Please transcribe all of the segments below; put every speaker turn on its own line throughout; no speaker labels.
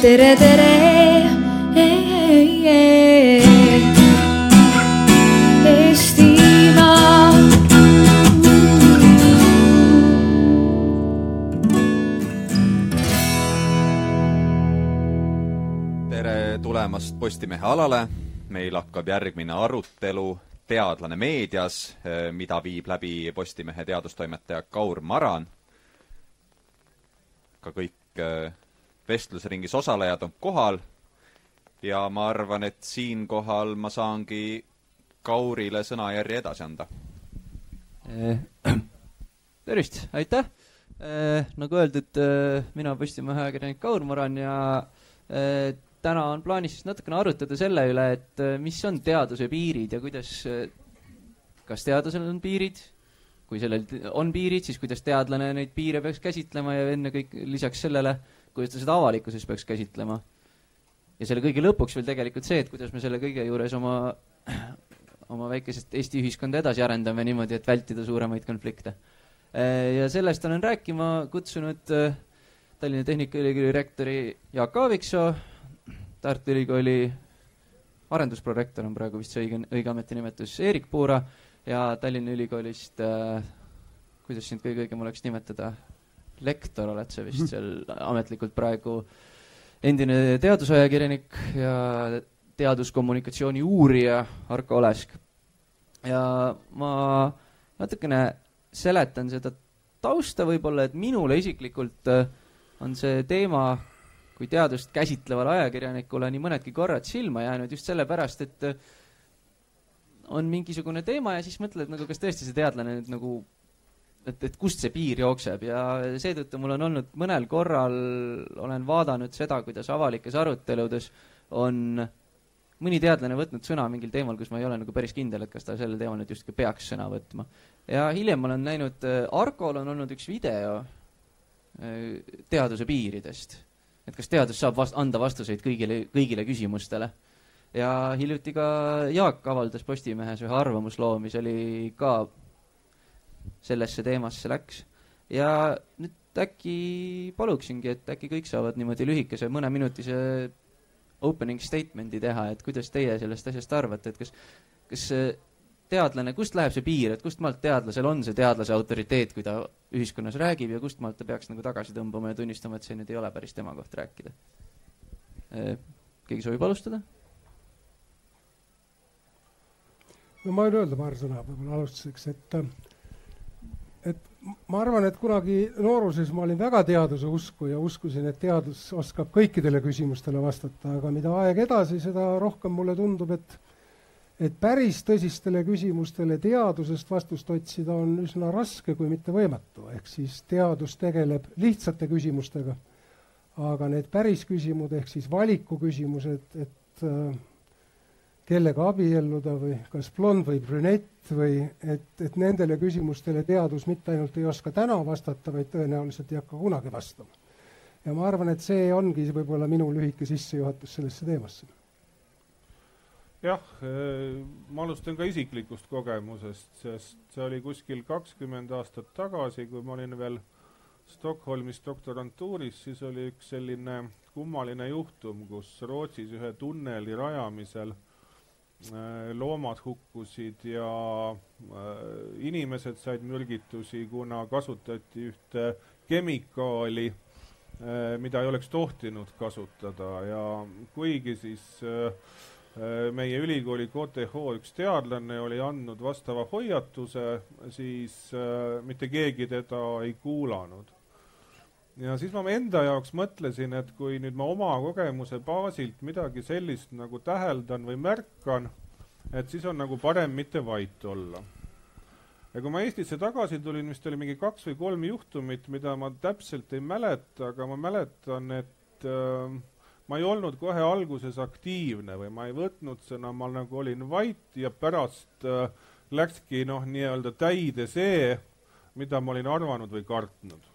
tere, tere. Eestimaa.
tere tulemast Postimehe alale, meil hakkab järgmine arutelu Teadlane meedias, mida viib läbi Postimehe teadustoimetaja Kaur Maran. ka kõik vestlusringis osalejad on kohal ja ma arvan, et siinkohal ma saangi Kaurile sõnajärje edasi anda.
tervist, aitäh! Nagu öeldud, mina Postimehe ajakirjanik Kaur Maran ja eh, täna on plaanis siis natukene arutada selle üle, et eh, mis on teaduse piirid ja kuidas, kas teadusel on piirid, kui sellel on piirid, siis kuidas teadlane neid piire peaks käsitlema ja ennekõike lisaks sellele, kuidas ta seda avalikkuses peaks käsitlema. ja selle kõige lõpuks veel tegelikult see, et kuidas me selle kõige juures oma, oma väikesest Eesti ühiskonda edasi arendame niimoodi, et vältida suuremaid konflikte. ja sellest olen rääkima kutsunud Tallinna Tehnikaülikooli rektori Jaak Aaviksoo, Tartu Ülikooli arendusprorektor on praegu vist see õige, õige ametinimetus, Eerik Puura ja Tallinna Ülikoolist äh,, kuidas sind kõige õigem oleks nimetada, lektor oled sa vist seal ametlikult praegu, endine teadusajakirjanik ja teaduskommunikatsiooni uurija Arko Olesk. ja ma natukene seletan seda tausta võib-olla, et minule isiklikult äh, on see teema kui teadust käsitlevale ajakirjanikule nii mõnedki korrad silma jäänud just sellepärast, et äh, on mingisugune teema ja siis mõtled nagu, kas tõesti see teadlane nüüd nagu et, et kust see piir jookseb ja seetõttu mul on olnud mõnel korral, olen vaadanud seda, kuidas avalikes aruteludes on mõni teadlane võtnud sõna mingil teemal, kus ma ei ole nagu päris kindel, et kas ta sellel teemal nüüd justkui peaks sõna võtma. ja hiljem ma olen näinud, Arkol on olnud üks video teaduse piiridest. et kas teadus saab vast-, anda vastuseid kõigile, kõigile küsimustele. ja hiljuti ka Jaak avaldas Postimehes ühe arvamusloo, mis oli ka sellesse teemasse läks. ja nüüd äkki paluksingi, et äkki kõik saavad niimoodi lühikese mõneminutise opening statement'i teha, et kuidas teie sellest asjast arvate, et kas, kas teadlane, kust läheb see piir, et kust maalt teadlasel on see teadlase autoriteet, kui ta ühiskonnas räägib ja kust maalt ta peaks nagu tagasi tõmbama ja tunnistama, et see nüüd ei ole päris tema koht rääkida? keegi soovib alustada?
no ma võin öelda paar sõna võib-olla alustuseks, et et ma arvan, et kunagi nooruses ma olin väga teaduse usku ja uskusin, et teadus oskab kõikidele küsimustele vastata, aga mida aeg edasi, seda rohkem mulle tundub, et et päris tõsistele küsimustele teadusest vastust otsida on üsna raske, kui mitte võimatu, ehk siis teadus tegeleb lihtsate küsimustega, aga need päris küsimused ehk siis valiku küsimused, et äh, kellega abielluda või kas blond või brünett või et, et nendele küsimustele teadus mitte ainult ei oska täna vastata, vaid tõenäoliselt ei hakka kunagi vastama. ja ma arvan, et see ongi võib-olla minu lühike sissejuhatus sellesse teemasse.
jah, ma alustan ka isiklikust kogemusest, sest see oli kuskil kakskümmend aastat tagasi, kui ma olin veel Stockholmis doktorantuuris, siis oli üks selline kummaline juhtum, kus Rootsis ühe tunneli rajamisel loomad hukkusid ja inimesed said mürgitusi, kuna kasutati ühte kemikaali, mida ei oleks tohtinud kasutada. Ja kuigi siis meie ülikooli KTH üks teadlane oli andnud vastava hoiatuse, siis mitte keegi teda ei kuulanud ja siis ma enda jaoks mõtlesin, et kui nüüd ma oma kogemuse baasilt midagi sellist nagu täheldan või märkan, et siis on nagu parem mitte vait olla. ja kui ma Eestisse tagasi tulin, vist oli mingi kaks või kolm juhtumit, mida ma täpselt ei mäleta, aga ma mäletan, et äh, ma ei olnud kohe alguses aktiivne või ma ei võtnud sõna, ma nagu olin vait ja pärast äh, läkski noh, nii-öelda täide see, mida ma olin arvanud või kartnud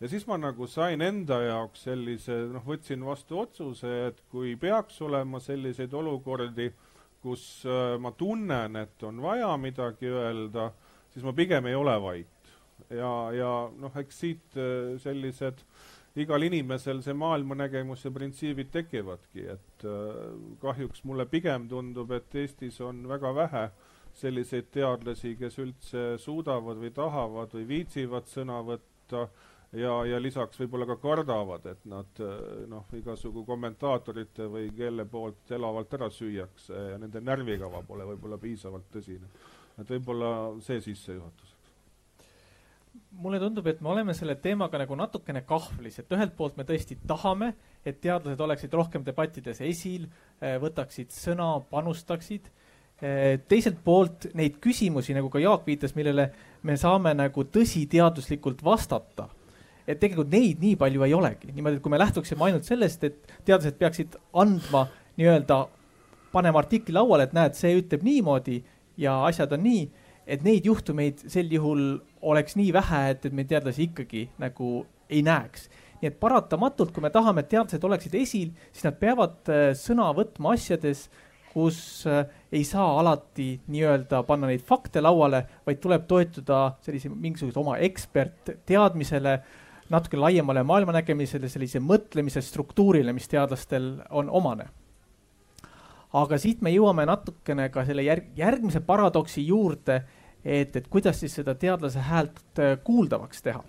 ja siis ma nagu sain enda jaoks sellise, noh, võtsin vastu otsuse, et kui peaks olema selliseid olukordi, kus äh, ma tunnen, et on vaja midagi öelda, siis ma pigem ei ole vait. ja, ja noh, eks siit äh, sellised igal inimesel see maailmanägemus ja printsiibid tekivadki, et kahjuks mulle pigem tundub, et Eestis on väga vähe selliseid teadlasi, kes üldse suudavad või tahavad või viitsivad sõna võtta ja, ja lisaks võib-olla ka kardavad, et nad noh, igasugu kommentaatorite või kelle poolt elavalt ära süüakse ja nende närvikava pole võib-olla piisavalt tõsine. et võib-olla see sissejuhatuseks.
mulle tundub, et me oleme selle teemaga nagu natukene kahvlis, et ühelt poolt me tõesti tahame, et teadlased oleksid rohkem debattides esil, võtaksid sõna, panustaksid Eh, teiselt poolt neid küsimusi, nagu ka Jaak viitas, millele me saame nagu tõsiteaduslikult vastata. Et tegelikult neid nii palju ei olegi, niimoodi, et kui me lähtuksime ainult sellest, et teadlased peaksid andma nii-öelda, panema artikli lauale, et näed, see ütleb niimoodi ja asjad on nii, et neid juhtumeid sel juhul oleks nii vähe, et, et me teadlasi ikkagi nagu ei näeks. Nii et paratamatult, kui me tahame, et teadlased oleksid esil, siis nad peavad eh, sõna võtma asjades äh, kus äh, ei saa alati nii-öelda panna neid fakte lauale, vaid tuleb toetuda sellise mingisuguse oma ekspertteadmisele, natuke laiemale maailmanägemisele, sellise mõtlemise struktuurile, mis teadlastel on omane. aga siit me jõuame natukene ka selle järg, järgmise paradoksi juurde, et, et kuidas siis seda teadlase häält äh, kuuldavaks teha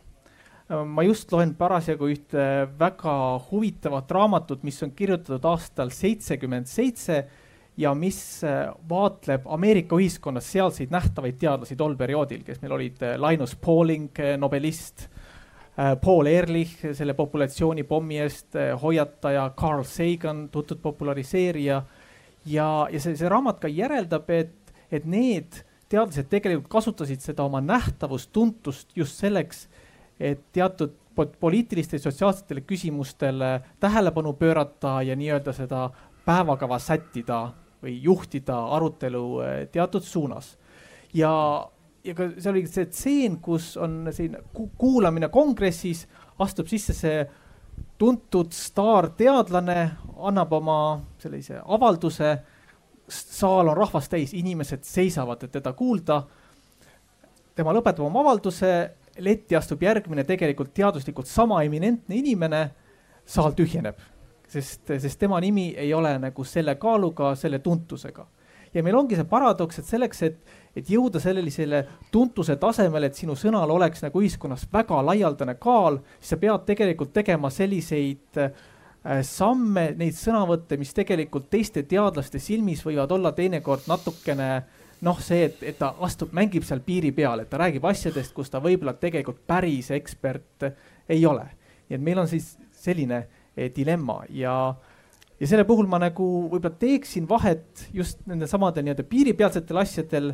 ma just loen parasjagu ühte väga huvitavat raamatut, mis on kirjutatud aastal seitsekümmend seitse ja mis äh, vaatleb Ameerika ühiskonnas sealseid nähtavaid teadlasi tol perioodil, kes meil olid äh, Linus Pauling, äh, nobelist, Paul Ehrlich, selle populatsioonipommi eest hoiataja, Carl Sagan, tuntud populariseerija. ja, ja see, see raamat ka järeldab, et, et need teadlased tegelikult kasutasid seda oma nähtavust, tuntust just selleks, et teatud poliitilistele, sotsiaalsetele küsimustele tähelepanu pöörata ja nii-öelda seda päevakava sättida või juhtida arutelu eh, teatud suunas. ja, ja ka see oli see tseen, kus on siin kuulamine kongressis, astub sisse see tuntud staarteadlane, annab oma sellise avalduse. saal on rahvast täis, inimesed seisavad, et teda kuulda. tema lõpetab oma avalduse, letti astub järgmine tegelikult teaduslikult sama eminentne inimene. saal tühjeneb sest, sest tema nimi ei ole nagu selle kaaluga, selle tuntusega. ja meil ongi see paradoks, et selleks, et, et jõuda sellisele tuntuse tasemele, et sinu sõnal oleks nagu ühiskonnas väga laialdane kaal, siis sa pead tegelikult tegema selliseid äh, samme, neid sõnavõtte, mis tegelikult teiste teadlaste silmis võivad olla teinekord natukene noh, see, et, et ta astub, mängib seal piiri peal, et ta räägib asjadest, kus ta võib-olla tegelikult päris ekspert ei ole. nii et meil on siis selline Eh, dilemma ja, ja selle puhul ma nagu võib-olla teeksin vahet just nende samade nii-öelda piiripealsetel asjadel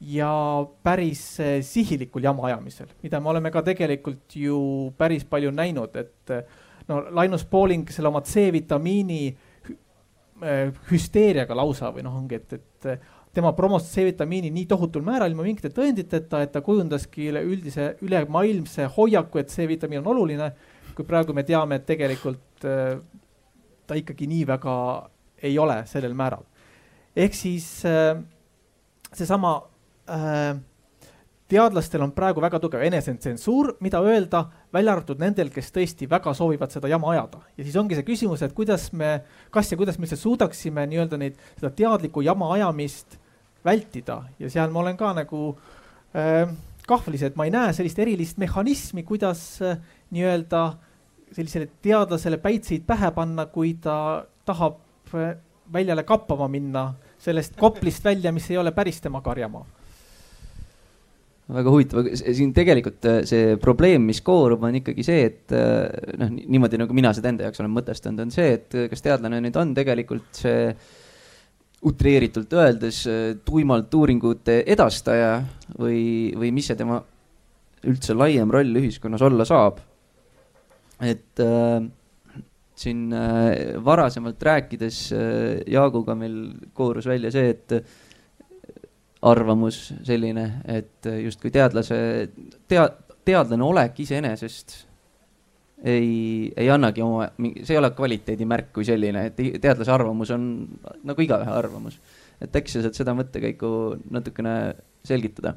ja päris eh, sihilikul jama ajamisel, mida me oleme ka tegelikult ju päris palju näinud, et eh, no Linus Pauling selle oma C-vitamiini hüsteeriaga lausa või noh, ongi, et, et tema promos C-vitamiini nii tohutul määral ilma mingite tõenditeta, et ta kujundaski üleüldise ülemaailmse hoiaku, et C-vitamiin on oluline kui praegu me teame, et tegelikult ta ikkagi nii väga ei ole sellel määral. ehk siis seesama teadlastel on praegu väga tugev enesetsensuur, mida öelda, välja arvatud nendel, kes tõesti väga soovivad seda jama ajada. ja siis ongi see küsimus, et kuidas me, kas ja kuidas me üldse suudaksime nii-öelda neid, seda teadlikku jama ajamist vältida ja seal ma olen ka nagu äh, kahvlis, et ma ei näe sellist erilist mehhanismi, kuidas äh, nii-öelda sellisele teadlasele päitseid pähe panna, kui ta tahab äh, väljale kappama minna sellest koplist välja, mis ei ole päris tema karjamaa
väga huvitav, siin tegelikult äh, see probleem, mis koorub, on ikkagi see, et äh, noh, niimoodi nagu mina seda enda jaoks olen mõtestanud, on see, et kas teadlane nüüd on tegelikult see utreeritult öeldes tuimalt uuringute edastaja või, või mis see tema üldse laiem roll ühiskonnas olla saab? Et äh, siin äh, varasemalt rääkides äh, Jaaguga meil koorus välja see, et äh, arvamus selline, et justkui teadlase, tea-, teadlane olek iseenesest ei, ei annagi oma, see ei ole kvaliteedimärk kui selline, et teadlase arvamus on nagu igaühe arvamus. et äkki sa saad seda mõttekäiku natukene selgitada?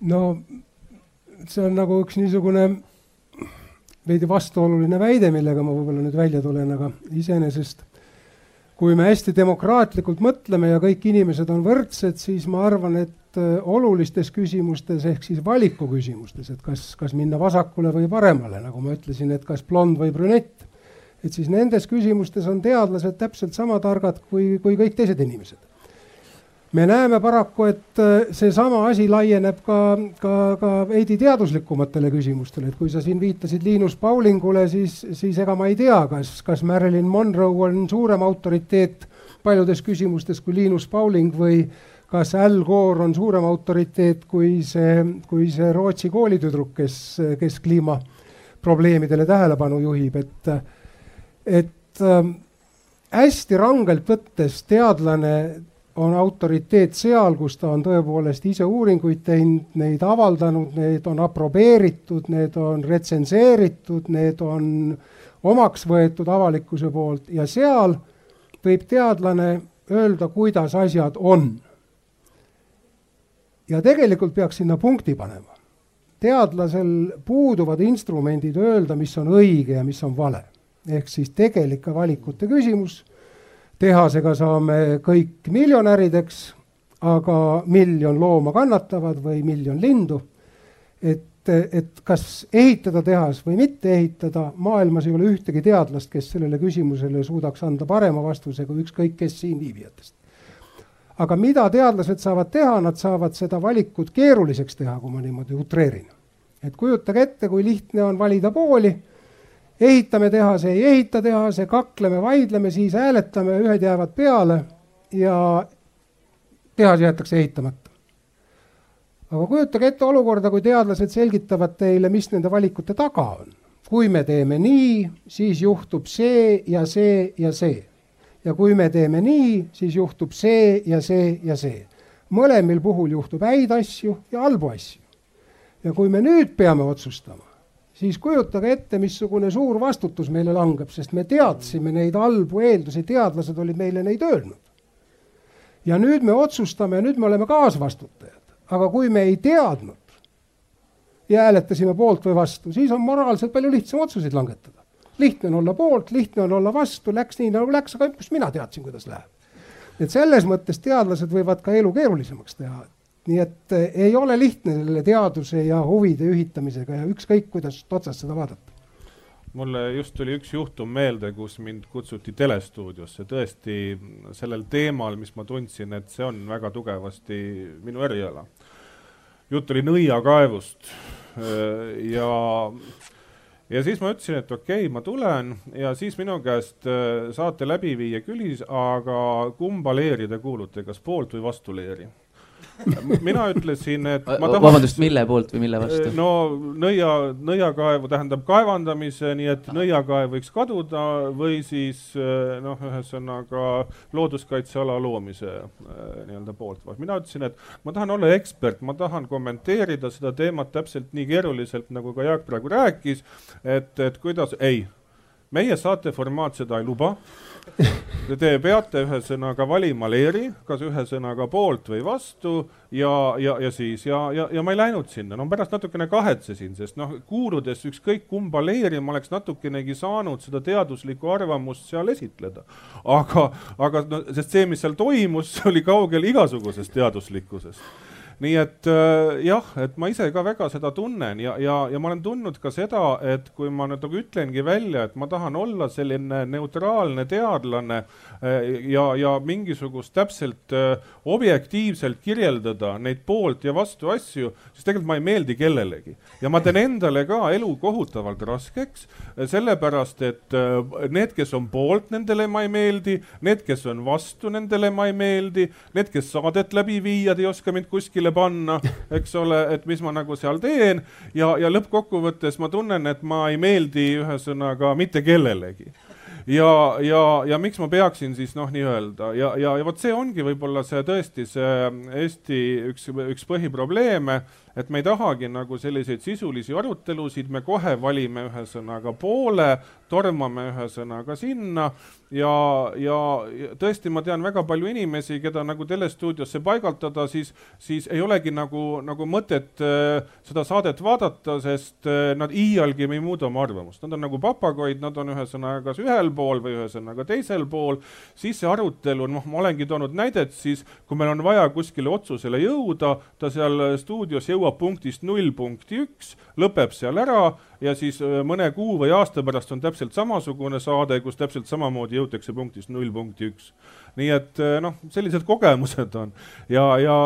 no see on nagu üks niisugune veidi vastuoluline väide, millega ma võib-olla nüüd välja tulen, aga iseenesest kui me hästi demokraatlikult mõtleme ja kõik inimesed on võrdsed, siis ma arvan, et äh, olulistes küsimustes ehk siis valiku küsimustes, et kas, kas minna vasakule või paremale, nagu ma ütlesin, et kas blond või brünett, et siis nendes küsimustes on teadlased täpselt sama targad kui, kui kõik teised inimesed me näeme paraku, et äh, seesama asi laieneb ka, ka, ka veidi teaduslikumatele küsimustele, et kui sa siin viitasid Linus Paulingule, siis, siis ega ma ei tea, kas, kas Marilyn Monroe on suurem autoriteet paljudes küsimustes kui Linus Pauling või kas Al Gore on suurem autoriteet kui see, kui see Rootsi koolitüdruk, kes, kes kliimaprobleemidele tähelepanu juhib, et, et äh, hästi rangelt võttes teadlane on autoriteet seal, kus ta on tõepoolest ise uuringuid teinud, neid avaldanud, need on aprobeeritud, need on retsenseeritud, need on omaks võetud avalikkuse poolt ja seal võib teadlane öelda, kuidas asjad on. ja tegelikult peaks sinna punkti panema. teadlasel puuduvad instrumendid öelda, mis on õige ja mis on vale. ehk siis tegelike valikute küsimus tehasega saame kõik miljonärideks, aga miljon looma kannatavad või miljon lindu. et, et kas ehitada tehas või mitte ehitada, maailmas ei ole ühtegi teadlast, kes sellele küsimusele suudaks anda parema vastuse kui ükskõik kes siin viibijatest. aga mida teadlased saavad teha, nad saavad seda valikut keeruliseks teha, kui ma niimoodi utreerin. et kujutage ette, kui lihtne on valida pooli ehitame tehase, ei ehita tehase, kakleme, vaidleme, siis hääletame, ühed jäävad peale ja tehas jäetakse ehitamata. aga kujutage ette olukorda, kui teadlased selgitavad teile, mis nende valikute taga on. kui me teeme nii, siis juhtub see ja see ja see. ja kui me teeme nii, siis juhtub see ja see ja see. mõlemil puhul juhtub häid asju ja halbu asju. ja kui me nüüd peame otsustama, siis kujutage ette, missugune suur vastutus meile langeb, sest me teadsime neid halbu eeldusi, teadlased olid meile neid öelnud. ja nüüd me otsustame, nüüd me oleme kaasvastutajad, aga kui me ei teadnud ja hääletasime poolt või vastu, siis on moraalselt palju lihtsam otsuseid langetada. lihtne on olla poolt, lihtne on olla vastu, läks nii nagu läks, aga mis mina teadsin, kuidas läheb. et selles mõttes teadlased võivad ka elu keerulisemaks teha, nii et eh, ei ole lihtne selle teaduse ja huvide ühitamisega ja ükskõik, kuidas otsast seda vaadata.
Mulle just tuli üks juhtum meelde, kus mind kutsuti telestuudiosse, tõesti sellel teemal, mis ma tundsin, et see on väga tugevasti minu eriala. jutt oli nõiakaevust. Eh, ja, ja siis ma ütlesin, et okei okay,, ma tulen ja siis minu käest eh, saate läbiviija küsis, aga kumba leeri te kuulute, kas poolt või vastu leeri mina ütlesin, et ma tahan.
vabandust, mille poolt või mille vastu?
no nõia, nõiakaevu tähendab kaevandamise, nii et nõiakaev võiks kaduda või siis noh, ühesõnaga looduskaitseala loomise nii-öelda poolt. mina ütlesin, et ma tahan olla ekspert, ma tahan kommenteerida seda teemat täpselt nii keeruliselt, nagu ka Jaak praegu rääkis, et, et kuidas, ei, meie saateformaat seda ei luba Te peate ühesõnaga valima leeri, kas ühesõnaga poolt või vastu ja, ja, ja siis ja, ja, ja ma ei läinud sinna, no pärast natukene kahetsesin, sest noh, kuuludes ükskõik kumba leeri ma oleks natukenegi saanud seda teaduslikku arvamust seal esitleda. aga, aga no sest see, mis seal toimus, oli kaugel igasugusest teaduslikkusest nii et äh, jah, et ma ise ka väga seda tunnen ja, ja, ja ma olen tundnud ka seda, et kui ma nüüd nagu ütlengi välja, et ma tahan olla selline neutraalne teadlane äh, ja, ja mingisugust täpselt äh, objektiivselt kirjeldada neid poolt ja vastu asju, siis tegelikult ma ei meeldi kellelegi. ja ma teen endale ka elu kohutavalt raskeks, sellepärast et need, kes on poolt, nendele ma ei meeldi, need, kes on vastu, nendele ma ei meeldi, need, kes saadet läbi viiad, ei oska mind kuskile kuskile panna, eks ole, et mis ma nagu seal teen. Ja, ja lõppkokkuvõttes ma tunnen, et ma ei meeldi ühesõnaga mitte kellelegi. Ja, ja, ja miks ma peaksin siis noh, nii-öelda? Ja, ja, ja vot see ongi võib-olla see tõesti see Eesti üks, üks põhiprobleeme, et me ei tahagi nagu selliseid sisulisi arutelusid, me kohe valime ühesõnaga poole, tormame ühesõnaga sinna ja, ja tõesti, ma tean väga palju inimesi, keda nagu telestuudiosse paigaldada, siis, siis ei olegi nagu, nagu mõtet äh, seda saadet vaadata, sest äh, nad iialgi ei muuda oma arvamust. Nad on nagu papagoid, nad on ühesõnaga kas ühel pool või ühesõnaga teisel pool, siis see arutelu, noh, ma olengi toonud näidet, siis kui meil on vaja kuskile otsusele jõuda, ta seal stuudios jõuab punktist null punkti üks, lõpeb seal ära ja siis äh, mõne kuu või aasta pärast on täpselt samasugune saade, kus täpselt samamoodi jõutakse punktist null punkti üks. nii et äh, noh, sellised kogemused on ja, ja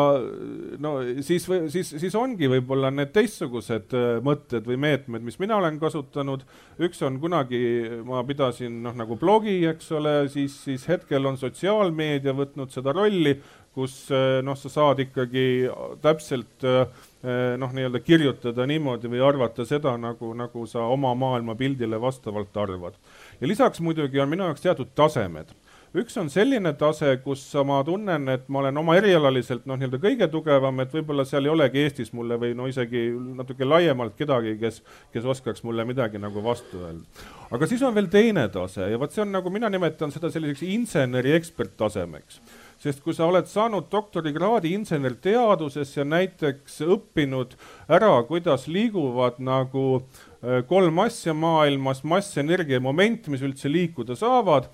no siis, siis, siis ongi võib-olla need teistsugused äh, mõtted või meetmed, mis mina olen kasutanud. üks on kunagi, ma pidasin noh, nagu blogi, eks ole, siis, siis hetkel on sotsiaalmeedia võtnud seda rolli, kus noh, sa saad ikkagi täpselt äh, noh, nii-öelda kirjutada niimoodi või arvata seda, nagu, nagu sa oma maailmapildile vastavalt arvad. ja lisaks muidugi on minu jaoks teatud tasemed. üks on selline tase, kus ma tunnen, et ma olen oma erialaliselt noh, nii-öelda kõige tugevam, et võib-olla seal ei olegi Eestis mulle või no isegi natuke laiemalt kedagi, kes, kes oskaks mulle midagi nagu vastu öelda. aga siis on veel teine tase ja vot see on nagu, mina nimetan seda selliseks inseneri eksperttasemeks sest kui sa oled saanud doktorikraadi insenerteaduses ja näiteks õppinud ära, kuidas liiguvad nagu äh, kolm asja maailmas, mass, energia ja moment, mis üldse liikuda saavad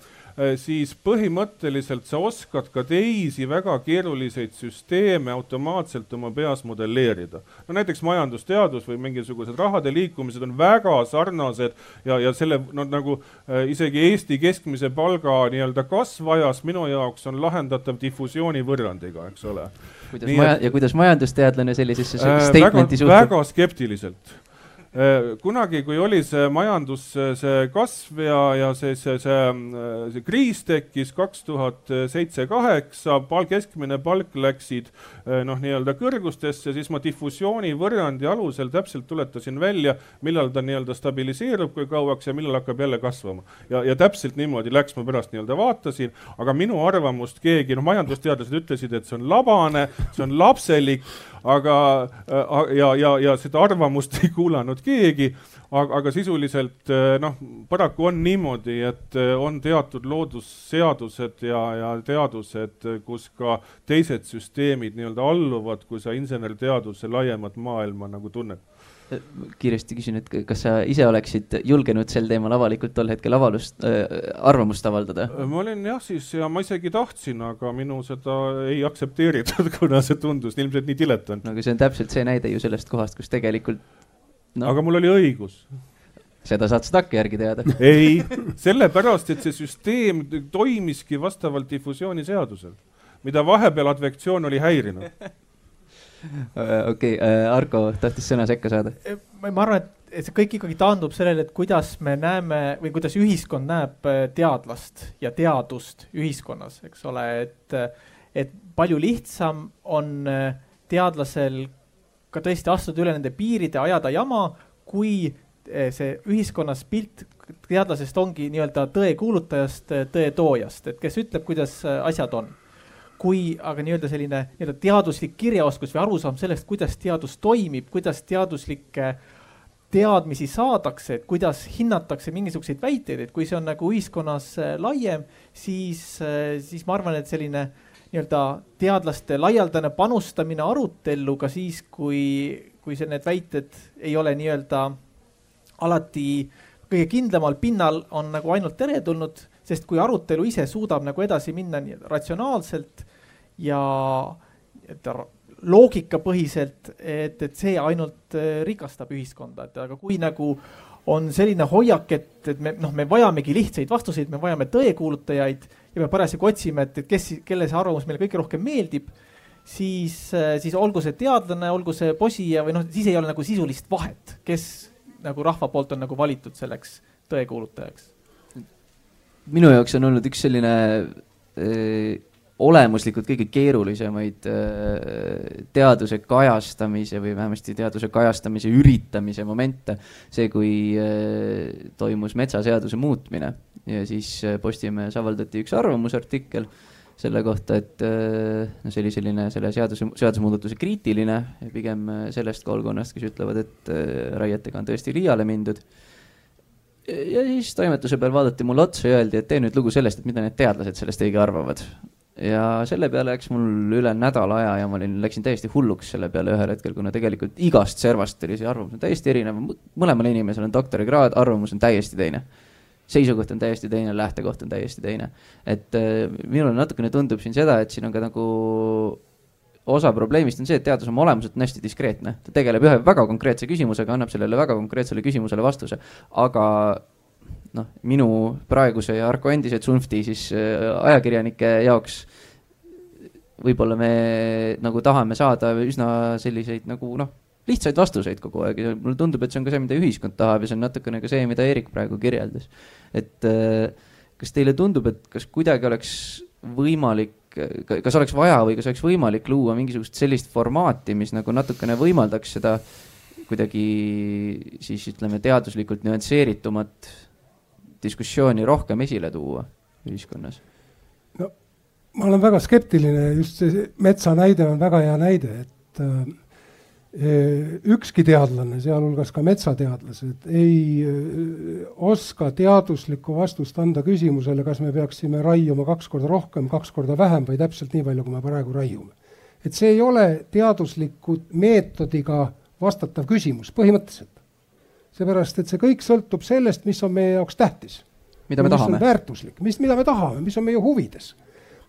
siis põhimõtteliselt sa oskad ka teisi väga keeruliseid süsteeme automaatselt oma peas modelleerida. no näiteks majandusteadus või mingisugused rahade liikumised on väga sarnased ja, ja selle no nagu äh, isegi Eesti keskmise palga nii-öelda kasv ajas minu jaoks on lahendatav difusiooni võrrandiga, eks ole.
kuidas Nii, maja- ja kuidas majandusteadlane sellisesse äh, statement'i
suhtub? väga skeptiliselt Äh, kunagi, kui oli see majandus, see kasv ja, ja see, see, see, äh, see kriis tekkis kaks tuhat seitse, kaheksa, pal-, keskmine palk läksid äh, noh, nii-öelda kõrgustesse, siis ma difusiooni võrrandi alusel täpselt tuletasin välja, millal ta nii-öelda stabiliseerub, kui kauaks ja millal hakkab jälle kasvama. ja, ja täpselt niimoodi läks, ma pärast nii-öelda vaatasin, aga minu arvamust keegi, noh, majandusteadlased ütlesid, et see on labane, see on lapselik aga äh, ja, ja, ja seda arvamust ei kuulanud keegi, aga, sisuliselt äh, noh, paraku on niimoodi, et äh, on teatud loodusseadused ja, ja teadused, kus ka teised süsteemid nii-öelda alluvad, kui sa insenerteaduse laiemat maailma nagu tunned
kiiresti küsin, et kas sa ise oleksid julgenud sel teemal avalikult tol hetkel avalust äh,, arvamust avaldada?
ma olin jah siis ja ma isegi tahtsin, aga minu seda ei aktsepteeritud, kuna see tundus ilmselt nii diletant.
no aga see on täpselt see näide ju sellest kohast, kus tegelikult
no.. aga mul oli õigus
seda saad sa takkajärgi teada.
ei, sellepärast, et see süsteem toimiski vastavalt difusiooniseadusel, mida vahepeal advektsioon oli häirinud
Äh, okei, äh, Argo tahtis sõna sekka saada.
Äh, ma arvan, et, et see kõik ikkagi taandub sellele, et kuidas me näeme või kuidas ühiskond näeb teadlast ja teadust ühiskonnas, eks ole, et, et palju lihtsam on teadlasel ka tõesti astuda üle nende piiride, ajada jama, kui see ühiskonnas pilt teadlasest ongi nii-öelda tõe kuulutajast, tõe toojast, et kes ütleb, kuidas asjad on. Kui aga nii-öelda selline nii-öelda teaduslik kirjaoskus või arusaam sellest, kuidas teadus toimib, kuidas teaduslikke teadmisi saadakse, et kuidas hinnatakse mingisuguseid väiteid, et kui see on nagu ühiskonnas laiem, siis, siis ma arvan, et selline nii-öelda teadlaste laialdane panustamine arutellu ka siis, kui, kui see, need väited ei ole nii-öelda alati kõige kindlamal pinnal, on nagu ainult teretulnud sest kui arutelu ise suudab nagu edasi minna nii ratsionaalselt ja et loogikapõhiselt, et, et see ainult äh, rikastab ühiskonda, et aga kui nagu on selline hoiak, et, et me noh, me vajamegi lihtsaid vastuseid, me vajame tõekuulutajaid ja me parasjagu otsime, et, et kes, kelle see arvamus meile kõige rohkem meeldib, siis, äh, siis olgu see teadlane, olgu see posija või noh, siis ei ole nagu sisulist vahet, kes nagu rahva poolt on nagu valitud selleks tõekuulutajaks
minu jaoks on olnud üks selline öö, äh, olemuslikult kõige keerulisemaid äh, teaduse kajastamise või vähemasti teaduse kajastamise üritamise momente. see, kui toimus metsaseaduse muutmine ja siis Postimehes avaldati üks arvamusartikkel selle kohta, et no see oli selline selle seaduse, seadusemuudatuse kriitiline, pigem sellest koolkonnast, kes ütlevad, et raietega on tõesti liiale mindud. Ja siis toimetuse peal vaadati mulle otsa ja öeldi, et tee nüüd lugu sellest, et mida need teadlased sellest õige arvavad. ja selle peale läks mul üle nädala aja ja ma olin, läksin täiesti hulluks selle peale ühel hetkel, kuna tegelikult igast servast oli see arvamus täiesti erinev, mõlemal inimesel on doktorikraad, arvamus on täiesti teine seisukoht on täiesti teine, lähtekoht on täiesti teine. et äh, minule natukene tundub siin seda, et siin on ka nagu osa probleemist on see, et teadus oma olemuselt on hästi diskreetne, ta tegeleb ühe väga konkreetse küsimusega, annab sellele väga konkreetsele küsimusele vastuse, aga noh, minu praeguse ja Arko endise Tsunfti siis äh, ajakirjanike jaoks võib-olla me nagu tahame saada üsna selliseid nagu noh, lihtsaid vastuseid kogu aeg ja mulle tundub, et see on ka see, mida ühiskond tahab ja see on natukene ka see, mida Eerik praegu kirjeldas. et äh, kas teile tundub, et kas kuidagi oleks võimalik kas oleks vaja või kas oleks võimalik luua mingisugust sellist formaati, mis nagu natukene võimaldaks seda kuidagi siis ütleme, teaduslikult nüansseeritumat diskussiooni rohkem esile tuua ühiskonnas?
no ma olen väga skeptiline, just see metsa näide on väga hea näide, et äh, ükski teadlane, sealhulgas ka metsateadlased, ei eh, oska teaduslikku vastust anda küsimusele, kas me peaksime raiuma kaks korda rohkem, kaks korda vähem või täpselt nii palju, kui me praegu raiume. et see ei ole teadusliku meetodiga vastatav küsimus põhimõtteliselt. seepärast, et see kõik sõltub sellest, mis on meie jaoks tähtis.
mida me tahame.
väärtuslik, mis, mida me tahame, mis on meie huvides.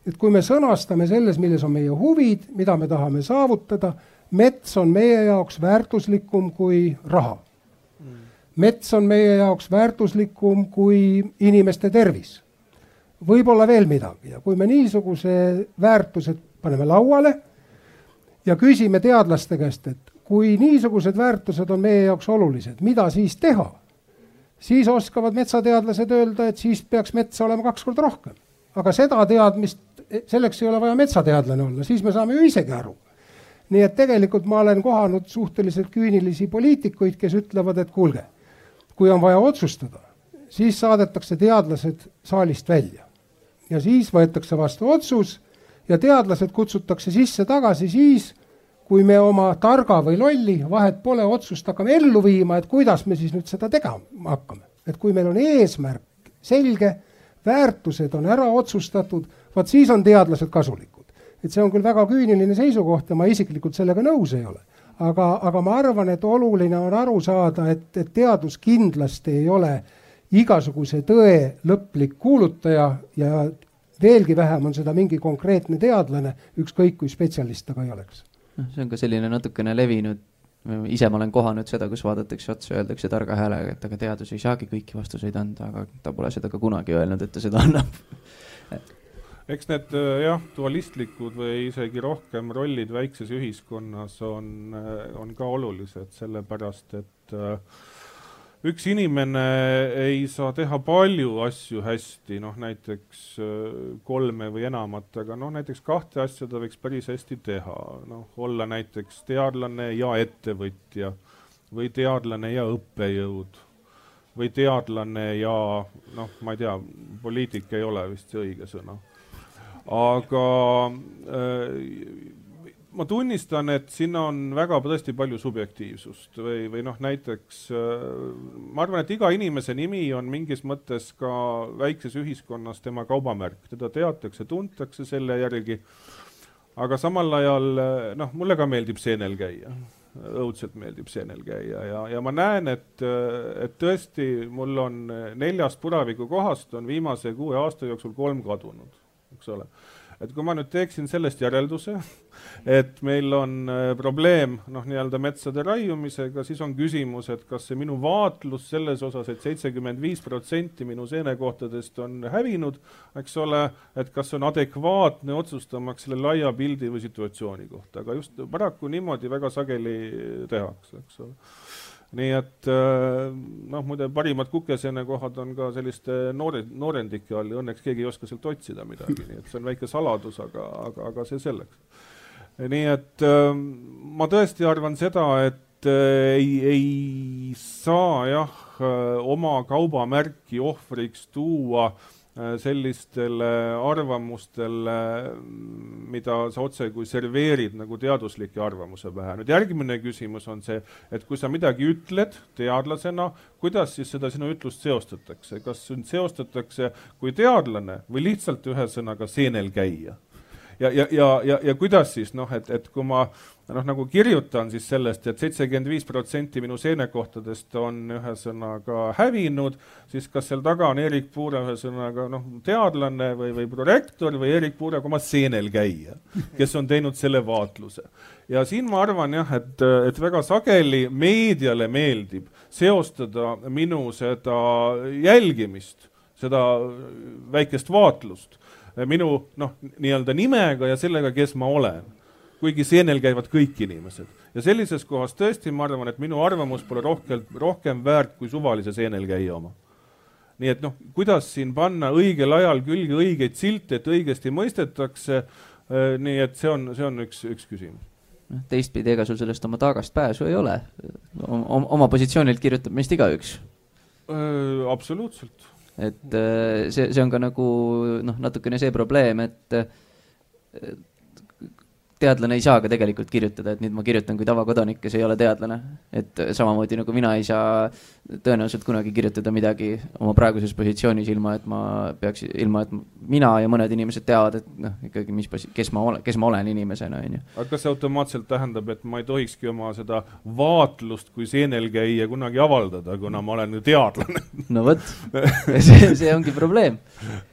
et kui me sõnastame selles, milles on meie huvid, mida me tahame saavutada mets on meie jaoks väärtuslikum kui raha. mets on meie jaoks väärtuslikum kui inimeste tervis. võib-olla veel midagi ja kui me niisuguse väärtused paneme lauale ja küsime teadlaste käest, et kui niisugused väärtused on meie jaoks olulised, mida siis teha, siis oskavad metsateadlased öelda, et siis peaks metsa olema kaks korda rohkem. aga seda teadmist, selleks ei ole vaja metsateadlane olla, siis me saame ju isegi aru nii et tegelikult ma olen kohanud suhteliselt küünilisi poliitikuid, kes ütlevad, et kuulge, kui on vaja otsustada, siis saadetakse teadlased saalist välja ja siis võetakse vastu otsus ja teadlased kutsutakse sisse tagasi siis, kui me oma targa või lolli, vahet pole, otsust hakkame ellu viima, et kuidas me siis nüüd seda tegema hakkame. et kui meil on eesmärk selge, väärtused on ära otsustatud, vot siis on teadlased kasulikud et see on küll väga küüniline seisukoht ja ma isiklikult sellega nõus ei ole. aga, aga ma arvan, et oluline on aru saada, et, et teadus kindlasti ei ole igasuguse tõe lõplik kuulutaja ja veelgi vähem on seda mingi konkreetne teadlane, ükskõik kui spetsialist ta ka ei oleks.
noh, see on ka selline natukene levinud ise ma olen kohanud seda, kus vaadatakse otsa, öeldakse targa häälega, et aga teadus ei saagi kõiki vastuseid anda, aga ta pole seda ka kunagi öelnud, et ta seda annab
eks need äh, jah, dualistlikud või isegi rohkem rollid väikses ühiskonnas on, äh, on ka olulised, sellepärast et äh, üks inimene ei saa teha palju asju hästi, noh näiteks kolme või enamat, aga noh, näiteks kahte asja ta võiks päris hästi teha, noh, olla näiteks teadlane ja ettevõtja või teadlane ja õppejõud või teadlane ja noh, ma ei tea, poliitik ei ole vist see õige sõna aga äh, ma tunnistan, et siin on väga tõesti palju subjektiivsust või, või noh, näiteks äh, ma arvan, et iga inimese nimi on mingis mõttes ka väikses ühiskonnas tema kaubamärk, teda teatakse, tuntakse selle järgi. aga samal ajal noh, mulle ka meeldib seenel käia, õudselt meeldib seenel käia. Ja, ja ma näen, et, et tõesti mul on neljast puraviku kohast on viimase kuue aasta jooksul kolm kadunud eks ole. et kui ma nüüd teeksin sellest järelduse, et meil on äh, probleem noh, nii-öelda metsade raiumisega, siis on küsimus, et kas see minu vaatlus selles osas et, et seitsekümmend viis protsenti minu seenekohtadest on hävinud, eks ole, et kas on adekvaatne otsustamaks selle laia pildi või situatsiooni kohta, aga just paraku niimoodi väga sageli tehakse, eks ole nii et äh, noh, muide parimad kukeseenekohad on ka selliste noore, noorendike all ja õnneks keegi ei oska sealt otsida midagi, nii et see on väike saladus, aga, aga, aga see selleks. nii et äh, ma tõesti arvan seda, et äh, ei, ei saa jah, oma kaubamärki ohvriks tuua Äh, sellistele arvamustele, mida sa otsekui serveerid nagu teadusliku arvamuse pähe. nüüd järgmine küsimus on see, et kui sa midagi ütled teadlasena, kuidas siis seda sinu ütlust seostatakse, kas sind seostatakse kui teadlane või lihtsalt ühesõnaga seenelkäija? Ja, ja, ja, ja, ja kuidas siis noh, et, et kui ma noh, nagu kirjutan siis sellest et, et seitsekümmend viis protsenti minu seenekohtadest on ühesõnaga hävinud, siis kas seal taga on Erik Puure ühesõnaga noh, teadlane või, või prorektor või Erik Puure oma seenelkäija, kes on teinud selle vaatluse. ja siin ma arvan jah, et, et väga sageli meediale meeldib seostada minu seda jälgimist, seda väikest vaatlust minu noh, nii-öelda nimega ja sellega, kes ma olen. kuigi seenel käivad kõik inimesed ja sellises kohas tõesti ma arvan, et minu arvamus pole rohkem, rohkem väärt kui suvalise seenelkäija oma. nii et noh, kuidas siin panna õigel ajal külge õigeid silte, et õigesti mõistetakse. Äh, nii et see on, see on üks, üks küsimus
noh, teistpidi, ega sul sellest oma taagast pääsu ei ole. oma positsioonilt kirjutab meist igaüks.
Äh, absoluutselt
et äh, see, see on ka nagu noh, natukene see probleem, et teadlane ei saa ka tegelikult kirjutada, et nüüd ma kirjutan kui tavakodanik, kes ei ole teadlane. et samamoodi nagu mina ei saa tõenäoliselt kunagi kirjutada midagi oma praeguses positsioonis, ilma et ma peaks, ilma et mina ja mõned inimesed teavad, et noh, ikkagi mis, kes ma olen, kes ma olen inimesena, on ju.
aga kas see automaatselt tähendab, et ma ei tohikski oma seda vaatlust kui seenelkäija kunagi avaldada, kuna ma olen ju teadlane
no vot, see, see ongi probleem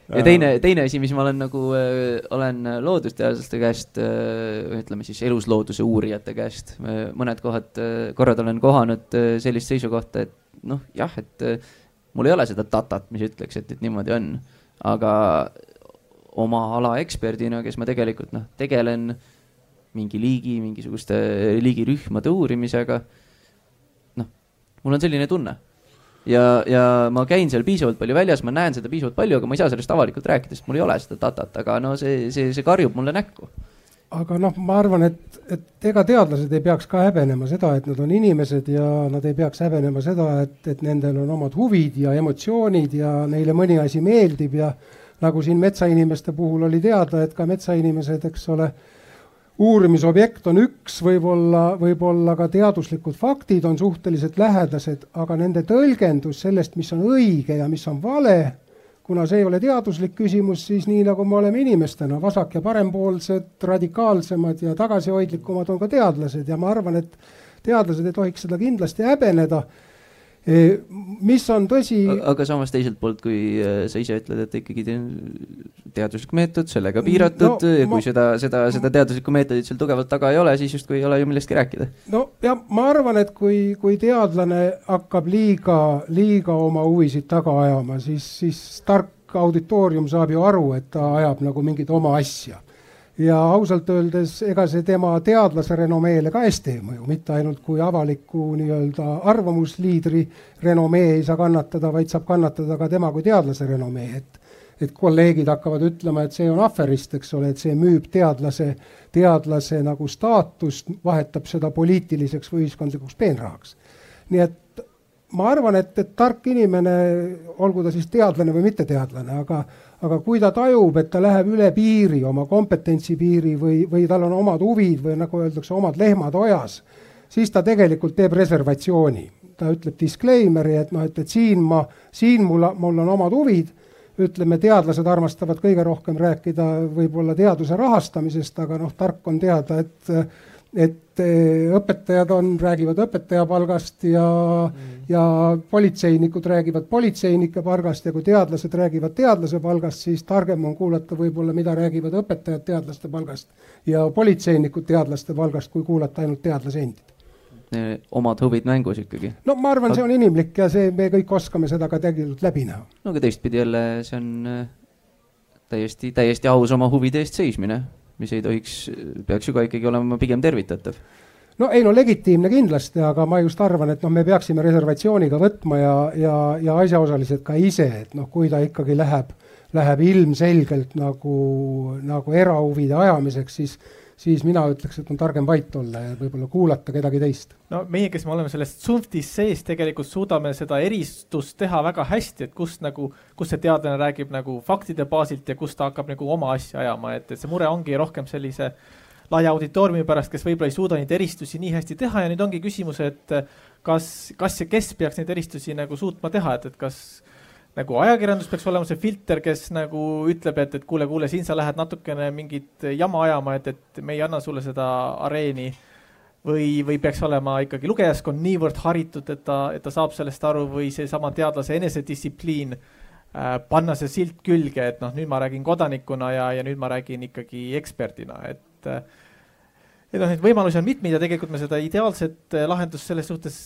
ja teine, teine asi, mis ma olen nagu äh,, olen loodusteadlaste käest äh,, ütleme siis eluslooduse uurijate käest äh,, mõned kohad äh,, korrad olen kohanud äh, sellist seisukohta, et noh, jah, et äh, mul ei ole seda datat, mis ütleks, et, et niimoodi on, aga oma ala eksperdina, kes ma tegelikult noh, tegelen mingi liigi, mingisuguste liigirühmade uurimisega, noh, mul on selline tunne ja, ja ma käin seal piisavalt palju väljas, ma näen seda piisavalt palju, aga ma ei saa sellest avalikult rääkida, sest mul ei ole seda datat, aga no see, see, see karjub mulle näkku.
aga noh, ma arvan, et, et ega teadlased ei peaks ka häbenema seda, et nad on inimesed ja nad ei peaks häbenema seda, et, et nendel on omad huvid ja emotsioonid ja neile mõni asi meeldib ja nagu siin metsainimeste puhul oli teada, et ka metsainimesed, eks ole uurimisobjekt on üks, võib-olla, võib-olla ka teaduslikud faktid on suhteliselt lähedased, aga nende tõlgendus sellest, mis on õige ja mis on vale, kuna see ei ole teaduslik küsimus, siis nii nagu me oleme inimestena, vasak- ja parempoolsed, radikaalsemad ja tagasihoidlikumad on ka teadlased. Ja ma arvan, et teadlased ei tohiks seda kindlasti häbeneda mis on tõsi.
aga samas teiselt poolt, kui äh, sa ise ütled, et ikkagi teaduslik meetod, sellega piiratud no, ja kui ma... seda, seda, seda teaduslikku meetodit seal tugevalt taga ei ole, siis justkui ei ole ju millestki rääkida.
no ja ma arvan, et kui, kui teadlane hakkab liiga, liiga oma huvisid taga ajama, siis, siis tark auditoorium saab ju aru, et ta ajab nagu mingit oma asja ja ausalt öeldes ega see tema teadlase renomeele ka hästi ei mõju, mitte ainult kui avaliku nii-öelda arvamusliidri renomee ei saa kannatada, vaid saab kannatada ka tema kui teadlase renomee, et et kolleegid hakkavad ütlema, et see on aferist, eks ole, et see müüb teadlase, teadlase nagu staatust, vahetab seda poliitiliseks või ühiskondlikuks peenrahaks. nii et ma arvan, et, et tark inimene, olgu ta siis teadlane või mitteteadlane, aga aga kui ta tajub, et ta läheb üle piiri, oma kompetentsi piiri või, või tal on omad huvid või nagu öeldakse, omad lehmad ojas, siis ta tegelikult teeb reservatsiooni. ta ütleb disclaimer'i, et noh, et, et siin ma, siin mul, mul on omad huvid, ütleme, teadlased armastavad kõige rohkem rääkida võib-olla teaduse rahastamisest, aga noh, tark on teada, et et eh, õpetajad on, räägivad õpetaja palgast ja mm., ja politseinikud räägivad politseinike palgast ja kui teadlased räägivad teadlase palgast, siis targem on kuulata võib-olla, mida räägivad õpetajad teadlaste palgast ja politseinikud teadlaste palgast, kui kuulata ainult teadlase endid
omad huvid mängus ikkagi.
no ma arvan, see on inimlik ja see, me kõik oskame seda ka tegelikult läbi näha.
no aga teistpidi jälle, see on äh, täiesti, täiesti aus oma huvide eest seismine mis ei tohiks, peaks ju ka ikkagi olema pigem tervitatav.
No ei no legitiimne kindlasti, aga ma just arvan, et noh, me peaksime reservatsiooniga võtma ja, ja, ja asjaosalised ka ise, et noh, kui ta ikkagi läheb, läheb ilmselgelt nagu, nagu erahuvide ajamiseks, siis siis mina ütleks, et on targem vait olla ja võib-olla kuulata kedagi teist.
no meie, kes me oleme selles Zunftis sees, tegelikult suudame seda eristust teha väga hästi, et kust nagu, kus see teadlane räägib nagu faktide baasilt ja kus ta hakkab nagu oma asja ajama, et, et see mure ongi rohkem sellise laia auditooriumi pärast, kes võib-olla ei suuda neid eristusi nii hästi teha ja nüüd ongi küsimus, et kas, kas ja kes peaks neid eristusi nagu suutma teha, et, et kas nagu ajakirjandus peaks olema see filter, kes nagu ütleb, et, et kuule, kuule, siin sa lähed natukene mingit jama ajama, et, et me ei anna sulle seda areeni. või, või peaks olema ikkagi lugejaskond niivõrd haritud, et ta, et ta saab sellest aru või seesama teadlase enesedistsipliin äh,, panna see silt külge, et noh, nüüd ma räägin kodanikuna ja, ja nüüd ma räägin ikkagi eksperdina, et et noh, neid võimalusi on mitmeid ja tegelikult me seda ideaalset äh, lahendust selles suhtes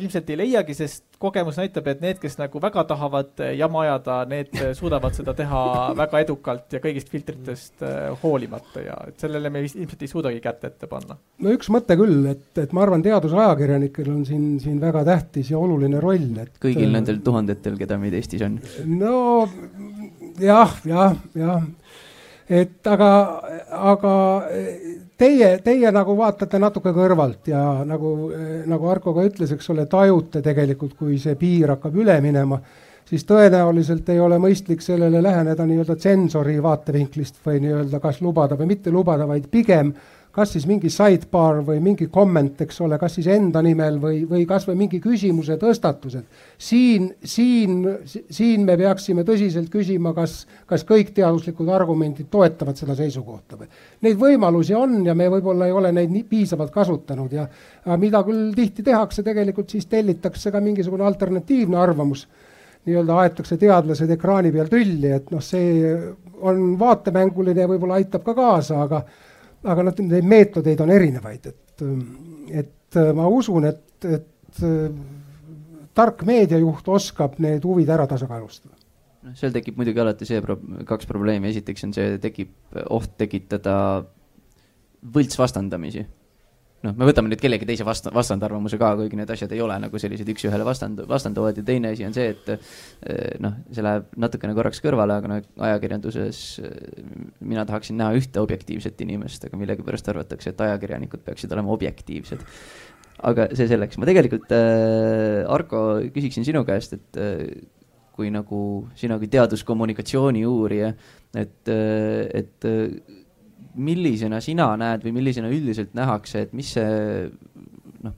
ilmselt ei leiagi, sest kogemus näitab, et need, kes nagu väga tahavad eh, jama ajada, need eh, suudavad seda teha väga edukalt ja kõigist filtritest eh, hoolimata ja et sellele me vist ilmselt ei suudagi kätt ette panna.
no üks mõte küll, et, et ma arvan, teadusajakirjanikel on siin, siin väga tähtis ja oluline roll, et.
kõigil nendel tuhandetel, keda meid Eestis on.
no jah, jah, jah et aga, aga teie, teie nagu vaatate natuke kõrvalt ja nagu, nagu Arko ka ütles, eks ole, tajute tegelikult, kui see piir hakkab üle minema, siis tõenäoliselt ei ole mõistlik sellele läheneda nii-öelda tsensori vaatevinklist või nii-öelda kas lubada või mitte lubada, vaid pigem äh, kas siis mingi sidebar või mingi comment, eks ole, kas siis enda nimel või, või kasvõi mingi küsimuse tõstatused. siin, siin, siin me peaksime tõsiselt küsima, kas, kas kõik teaduslikud argumendid toetavad seda seisukohta või. Neid võimalusi on ja me võib-olla ei ole neid nii piisavalt kasutanud ja mida küll tihti tehakse, tegelikult siis tellitakse ka mingisugune alternatiivne arvamus nii-öelda aetakse teadlased ekraani peal tülli, et noh, see on vaatemänguline ja võib-olla aitab ka kaasa, aga aga noh, neid meetodeid on erinevaid, et, et ma usun, et, et tark meediajuht oskab need huvid ära tasakaalustada.
noh, seal tekib muidugi alati see pro-, kaks probleemi, esiteks on see, tekib oht tekitada võltsvastandamisi noh, me võtame nüüd kellegi teise vasta-, vastandarvamuse ka, kuigi need asjad ei ole nagu sellised üks-ühele vastand-, vastanduvad ja teine asi on see, et eh, noh, see läheb natukene korraks kõrvale, aga noh, ajakirjanduses eh, mina tahaksin näha ühte objektiivset inimest, aga millegipärast arvatakse, et ajakirjanikud peaksid olema objektiivsed. aga see selleks, ma tegelikult äh,, Arko, küsiksin sinu käest, et äh, kui nagu sina kui teaduskommunikatsiooni uurija, et, et millisena sina näed või millisena üldiselt nähakse, et mis see noh,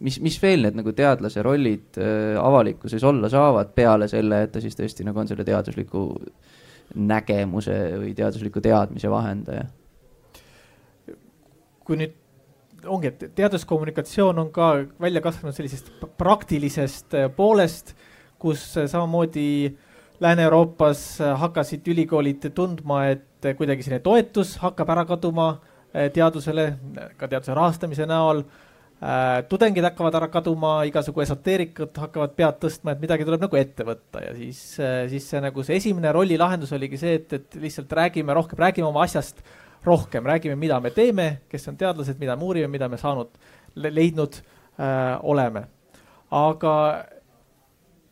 mis, mis veel need nagu teadlase rollid äh, avalikkuses olla saavad peale selle, et ta siis tõesti nagu on selle teadusliku nägemuse või teadusliku teadmise vahendaja?
kui nüüd ongi, et teaduskommunikatsioon on ka välja kasvanud sellisest praktilisest äh, poolest, kus äh, samamoodi Lääne-Euroopas äh, hakkasid ülikoolid tundma, et et kuidagi selline toetus hakkab ära kaduma eh, teadusele, ka teaduse rahastamise näol. Eh, tudengid hakkavad ära kaduma, igasugu esoteerikud hakkavad pead tõstma, et midagi tuleb nagu ette võtta ja siis, eh, siis see nagu see esimene rolli lahendus oligi see, et, et lihtsalt räägime rohkem, räägime oma asjast rohkem, räägime, mida me teeme, kes on teadlased, mida me uurime, mida me saanud, leidnud äh, oleme. aga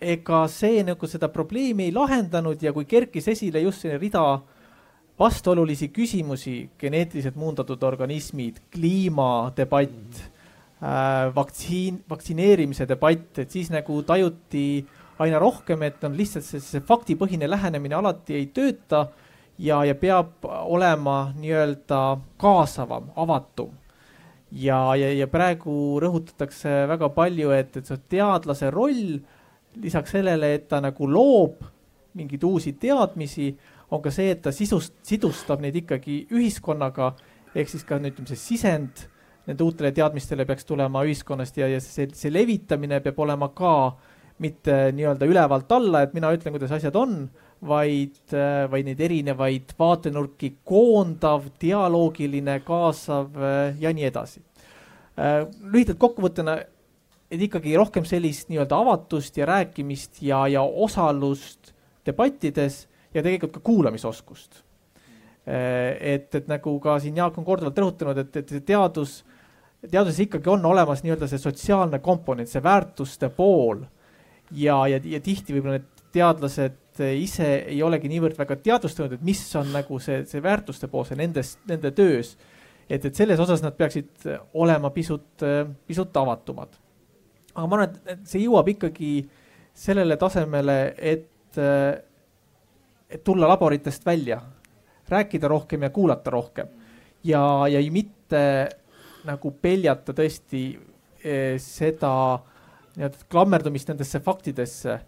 ega see nagu seda probleemi ei lahendanud ja kui kerkis esile just selline rida vastuolulisi küsimusi, geneetiliselt muundatud organismid, kliimadebatt äh,, vaktsiin, vaktsineerimise debatt, et siis nagu tajuti aina rohkem, et on lihtsalt see, see faktipõhine lähenemine alati ei tööta ja, ja peab olema nii-öelda kaasavam, avatum. ja, ja, ja praegu rõhutatakse väga palju, et, et see teadlase roll lisaks sellele, et ta nagu loob mingeid uusi teadmisi on ka see, et ta sisust, sidustab neid ikkagi ühiskonnaga, ehk siis ka ütleme, see sisend nende uutele teadmistele peaks tulema ühiskonnast ja, ja see, see levitamine peab olema ka mitte nii-öelda ülevalt alla, et mina ütlen, kuidas asjad on, vaid, vaid neid erinevaid vaatenurki koondav, dialoogiline, kaasav ja nii edasi. lühidalt kokkuvõttena, et ikkagi rohkem sellist nii-öelda avatust ja rääkimist ja, ja osalust debattides ja tegelikult ka kuulamisoskust. Eh, et, et nagu ka siin Jaak on korduvalt rõhutanud, et, et teadus, teaduses ikkagi on olemas nii-öelda see sotsiaalne komponent, see väärtuste pool. ja, ja, ja tihti võib-olla need teadlased ise ei olegi niivõrd väga teadvustanud, et mis on nagu see, see väärtuste pool, see nendes, nende töös. et, et selles osas nad peaksid olema pisut, pisut avatumad. aga ma arvan, et see jõuab ikkagi sellele tasemele, et tulla laboritest välja, rääkida rohkem ja kuulata rohkem. Ja, ja mitte nagu peljata tõesti eh, seda nii-öelda klammerdumist nendesse faktidesse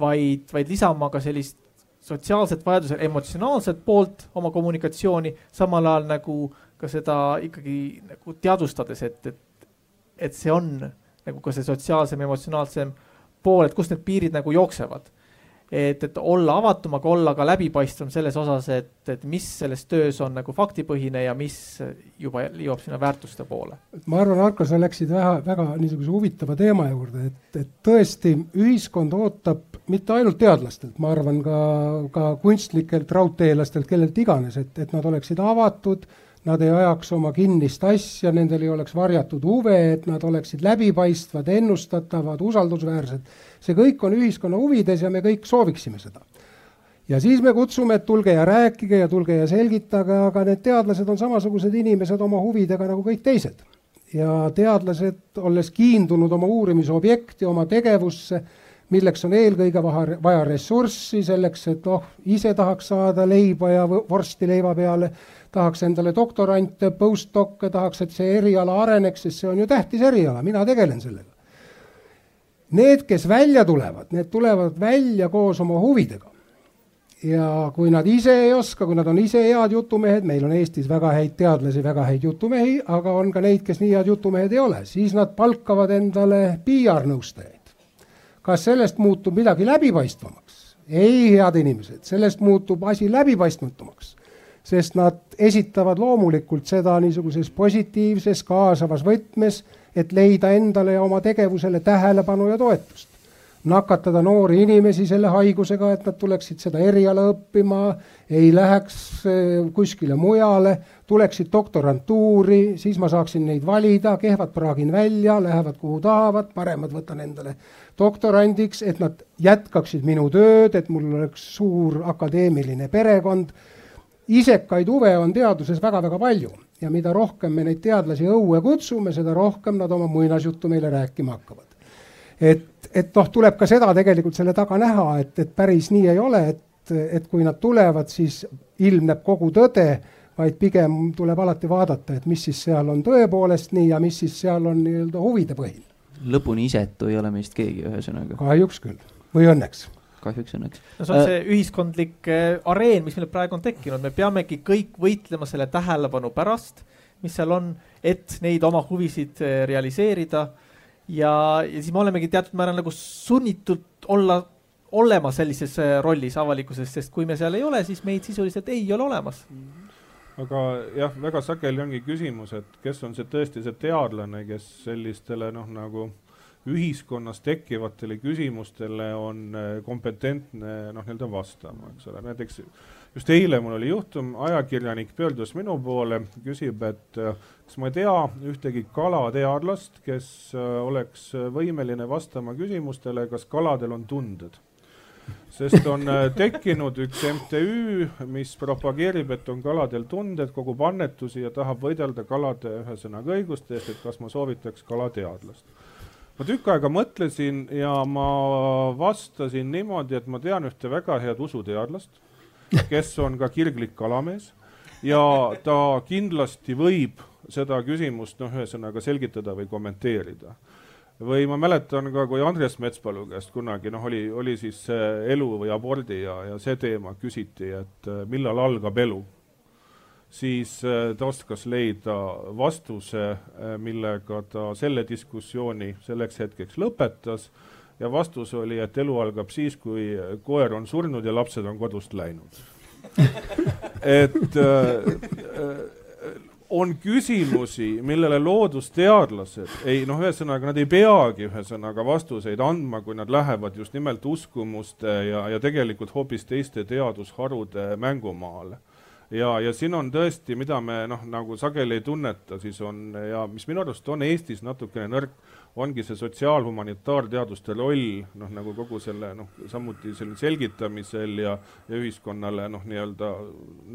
vaid, vaid lisama ka sellist sotsiaalset vajadusel emotsionaalset poolt oma kommunikatsiooni, samal ajal nagu ka seda ikkagi nagu teadvustades, et, et, et see on nagu ka see sotsiaalsem, emotsionaalsem pool, et kust need piirid nagu jooksevad et, et olla avatum, aga olla ka läbipaistvam selles osas, et, et mis selles töös on nagu faktipõhine ja mis juba jõuab sinna väärtuste poole.
ma arvan, Arko, sa läksid väga, väga niisuguse huvitava teema juurde, et, et tõesti ühiskond ootab mitte ainult teadlastelt, ma arvan ka, ka kunstnikelt, raudteelastelt, kellelt iganes, et, et nad oleksid avatud nad ei ajaks oma kinnist asja, nendel ei oleks varjatud huve, et nad oleksid läbipaistvad, ennustatavad, usaldusväärsed. See kõik on ühiskonna huvides ja me kõik sooviksime seda. ja siis me kutsume, et tulge ja rääkige ja tulge ja selgitage, aga need teadlased on samasugused inimesed oma huvidega nagu kõik teised. ja teadlased, olles kiindunud oma uurimisobjekti, oma tegevusse, milleks on eelkõige vaja, vaja ressurssi selleks, et noh, ise tahaks saada leiba ja vorsti leiva peale tahaks endale doktorante, postdoc'e, tahaks, et see eriala areneks, sest see on ju tähtis eriala, mina tegelen sellega. Need, kes välja tulevad, need tulevad välja koos oma huvidega. ja kui nad ise ei oska, kui nad on ise head jutumehed, meil on Eestis väga häid teadlasi, väga häid jutumehi, aga on ka neid, kes nii head jutumehed ei ole, siis nad palkavad endale PR-nõustajaid. kas sellest muutub midagi läbipaistvamaks? ei, head inimesed, sellest muutub asi läbipaistmatumaks sest nad esitavad loomulikult seda niisuguses positiivses, kaasavas võtmes, et leida endale ja oma tegevusele tähelepanu ja toetust. nakatada noori inimesi selle haigusega, et nad tuleksid seda eriala õppima, ei läheks eh, kuskile mujale, tuleksid doktorantuuri, siis ma saaksin neid valida, kehvad praagin välja, lähevad kuhu tahavad, paremad võtan endale doktorandiks, et nad jätkaksid minu tööd, et mul oleks suur akadeemiline perekond isekaid huve on teaduses väga-väga palju ja mida rohkem me neid teadlasi õue kutsume, seda rohkem nad oma muinasjuttu meile rääkima hakkavad. et, et noh, tuleb ka seda tegelikult selle taga näha, et, et päris nii ei ole, et, et kui nad tulevad, siis ilmneb kogu tõde, vaid pigem tuleb alati vaadata, et mis siis seal on tõepoolest nii ja mis siis seal on nii-öelda huvide põhine.
lõpuni isetu ei ole meist keegi, ühesõnaga.
kahjuks küll või õnneks
kahjuks õnneks.
no see on see ühiskondlik äh, areen, mis meil praegu on tekkinud, me peamegi kõik võitlema selle tähelepanu pärast, mis seal on, et neid oma huvisid äh, realiseerida. ja, ja siis me olemegi teatud määral nagu sunnitud olla, olema sellises äh, rollis avalikkuses, sest kui me seal ei ole, siis meid sisuliselt ei ole olemas
aga jah, väga sageli ongi küsimus, et kes on see tõesti see teadlane, kes sellistele noh, nagu ühiskonnas tekkivatele küsimustele on äh, kompetentne noh, nii-öelda vastama, eks ole, näiteks just eile mul oli juhtum, ajakirjanik pöördus minu poole, küsib, et äh, kas ma ei tea ühtegi kalateadlast, kes äh, oleks võimeline vastama küsimustele, kas kaladel on tunded? Sest on tekkinud üks MTÜ, mis propageerib, et on kaladel tunded, kogub annetusi ja tahab võidelda kalade ühesõnaga õiguste eest, et kas ma soovitaks kalateadlast ma tükk aega mõtlesin ja ma vastasin niimoodi, et ma tean ühte väga head usuteadlast, kes on ka kirglik kalamees ja ta kindlasti võib seda küsimust noh, ühesõnaga selgitada või kommenteerida. või ma mäletan ka, kui Andres Metspalu käest kunagi noh, oli, oli siis elu või abordi ja, ja see teema küsiti, et millal algab elu siis äh, ta oskas leida vastuse, äh, millega ta selle diskussiooni selleks hetkeks lõpetas. Ja vastus oli, et elu algab siis, kui koer on surnud ja lapsed on kodust läinud. Et äh, on küsimusi, millele loodusteadlased ei noh, ühesõnaga nad ei peagi ühesõnaga vastuseid andma, kui nad lähevad just nimelt uskumuste ja, ja tegelikult hoopis teiste teadusharude mängumaale ja, ja siin on tõesti, mida me noh, nagu sageli ei tunneta, siis on ja mis minu arust on Eestis natukene nõrk, ongi see sotsiaalhumanitaarteaduste roll noh, nagu kogu selle noh, samuti selle selgitamisel ja, ja ühiskonnale noh, nii-öelda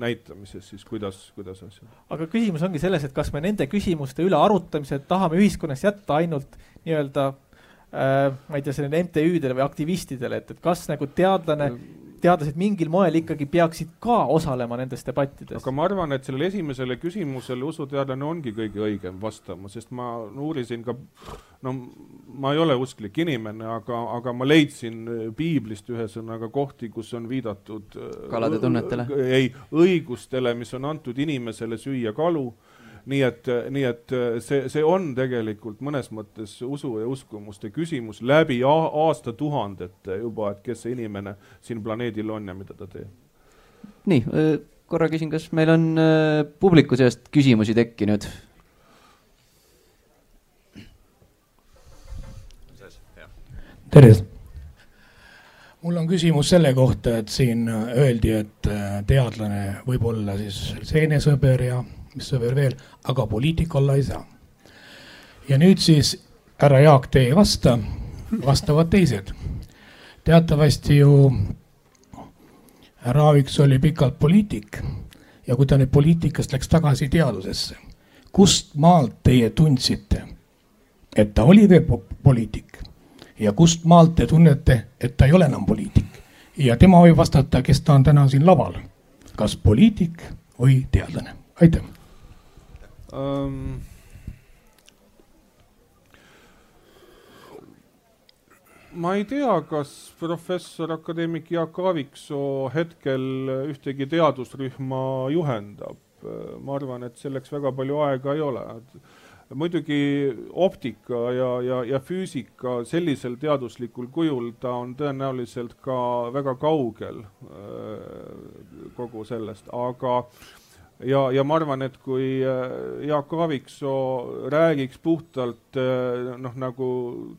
näitamises siis, kuidas, kuidas asjad.
aga küsimus ongi selles, et kas me nende küsimuste üle arutamisel tahame ühiskonnas jätta ainult nii-öelda äh, ma ei tea, selline MTÜ-dele või aktivistidele, et, et kas nagu teadlane teadlased mingil moel ikkagi peaksid ka osalema nendes debattides.
aga ma arvan, et sellele esimesele küsimusele usuteadlane ongi kõige õigem vastama, sest ma uurisin ka, no ma ei ole usklik inimene, aga, aga ma leidsin piiblist ühesõnaga kohti, kus on viidatud
kalade tunnetele?
ei, õigustele, mis on antud inimesele süüa kalu nii et, nii et see, see on tegelikult mõnes mõttes usu ja uskumuste küsimus läbi aastatuhandete juba, et kes see inimene siin planeedil on ja mida ta teeb.
nii, korra küsin, kas meil on publiku seast küsimusi tekkinud?
tervist! mul on küsimus selle kohta, et siin öeldi, et teadlane võib olla siis seenesõber ja mis sõber veel, aga poliitik olla ei saa. ja nüüd siis härra Jaak, te ei vasta, vastavad teised. teatavasti ju härra Aaviksoo oli pikalt poliitik ja kui ta nüüd poliitikast läks tagasi teadusesse, kust maalt teie tundsite, et ta oli veel poliitik? Ja kust maalt te tunnete, et ta ei ole enam poliitik? Ja tema võib vastata, kes ta on täna siin laval, kas poliitik või teadlane, aitäh ähm,?
ma ei tea, kas professor akadeemik Jaak Aaviksoo hetkel ühtegi teadusrühma juhendab. ma arvan, et selleks väga palju aega ei ole. muidugi optika ja, ja, ja füüsika sellisel teaduslikul kujul, ta on tõenäoliselt ka väga kaugel kogu sellest, aga äh, ja, ja ma arvan, et kui äh, Jaak Aaviksoo räägiks puhtalt äh, noh, nagu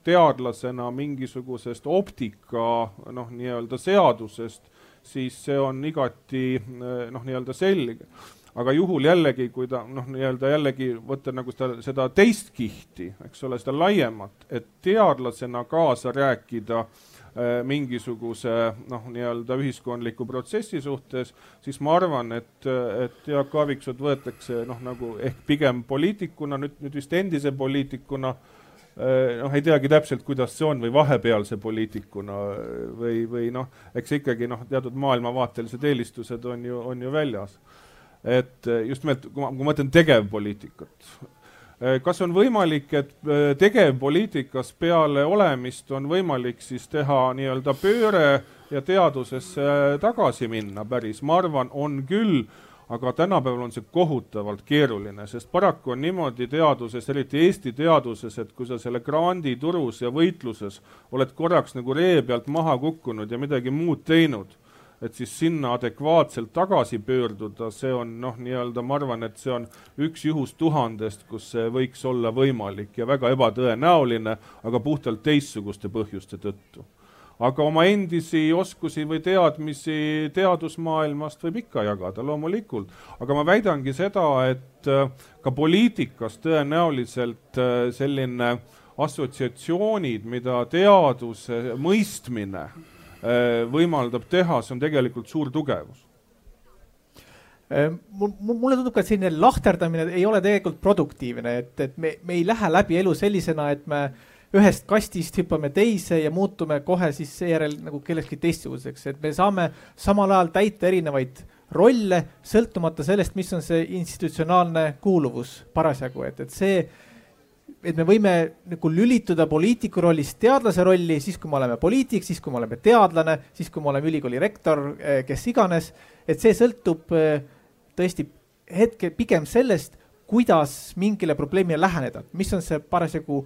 teadlasena mingisugusest optika noh, nii-öelda seadusest, siis see on igati äh, noh, nii-öelda selge. aga juhul jällegi, kui ta noh, nii-öelda jällegi võtta nagu seda, seda teist kihti, eks ole, seda laiemat, et teadlasena kaasa rääkida äh, mingisuguse noh, nii-öelda ühiskondliku protsessi suhtes, siis ma arvan, et, et Jaak Aaviksood võetakse noh, nagu ehk pigem poliitikuna, nüüd, nüüd vist endise poliitikuna, äh, noh, ei teagi täpselt, kuidas see on või vahepealse poliitikuna või, või noh, eks ikkagi noh, teatud maailmavaatelised eelistused on ju, on ju väljas. et just nimelt, kui ma, kui ma mõtlen tegevpoliitikat, Äh, kas on võimalik, et äh, tegevpoliitikas peale olemist on võimalik siis teha nii-öelda pööre ja teadusesse äh, tagasi minna? Päris, ma arvan, on küll, aga tänapäeval on see kohutavalt keeruline, sest paraku on niimoodi teaduses, eriti Eesti teaduses, et kui sa selle granditurus ja võitluses oled korraks nagu ree pealt maha kukkunud ja midagi muud teinud et siis sinna adekvaatselt tagasi pöörduda, see on noh, nii-öelda ma arvan, et see on üks juhus tuhandest, kus see võiks olla võimalik ja väga ebatõenäoline, aga puhtalt teistsuguste põhjuste tõttu. aga oma endisi oskusi või teadmisi teadusmaailmast võib ikka jagada, loomulikult, aga ma väidangi seda, et äh, ka poliitikas tõenäoliselt äh, selline assotsiatsioonid, mida teaduse mõistmine võimaldab teha, see on tegelikult suur tugevus.
Äh, mulle tundub ka, et selline lahterdamine ei ole tegelikult produktiivne, et, et me, me ei lähe läbi elu sellisena, et me ühest kastist hüppame teise ja muutume kohe siis seejärel nagu kellekski teistsuguseks, et me saame samal ajal täita erinevaid rolle, sõltumata sellest, mis on see institutsionaalne kuuluvus parasjagu, et, et see et me võime nagu lülituda poliitiku rollist teadlase rolli siis, kui me oleme poliitik, siis kui me oleme teadlane, siis kui me oleme ülikooli rektor, eh, kes iganes. et see sõltub eh, tõesti hetke pigem sellest, kuidas mingile probleemile läheneda, mis on see parasjagu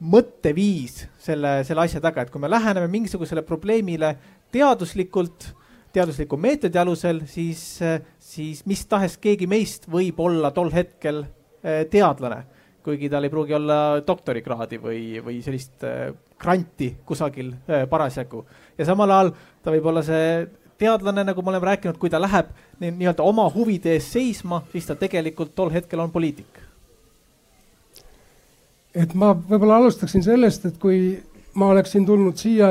mõtteviis selle, selle asja taga, et kui me läheneme mingisugusele probleemile teaduslikult, teadusliku meetodi alusel, siis, eh, siis mis tahes keegi meist võib olla tol hetkel teadlane kuigi tal ei pruugi olla doktorikraadi või, või sellist äh, granti kusagil äh, parasjagu. ja samal ajal ta võib olla see teadlane, nagu me oleme rääkinud, kui ta läheb nii-öelda oma huvide eest seisma, siis ta tegelikult tol hetkel on poliitik?
et ma võib-olla alustaksin sellest, et kui ma oleksin tulnud siia,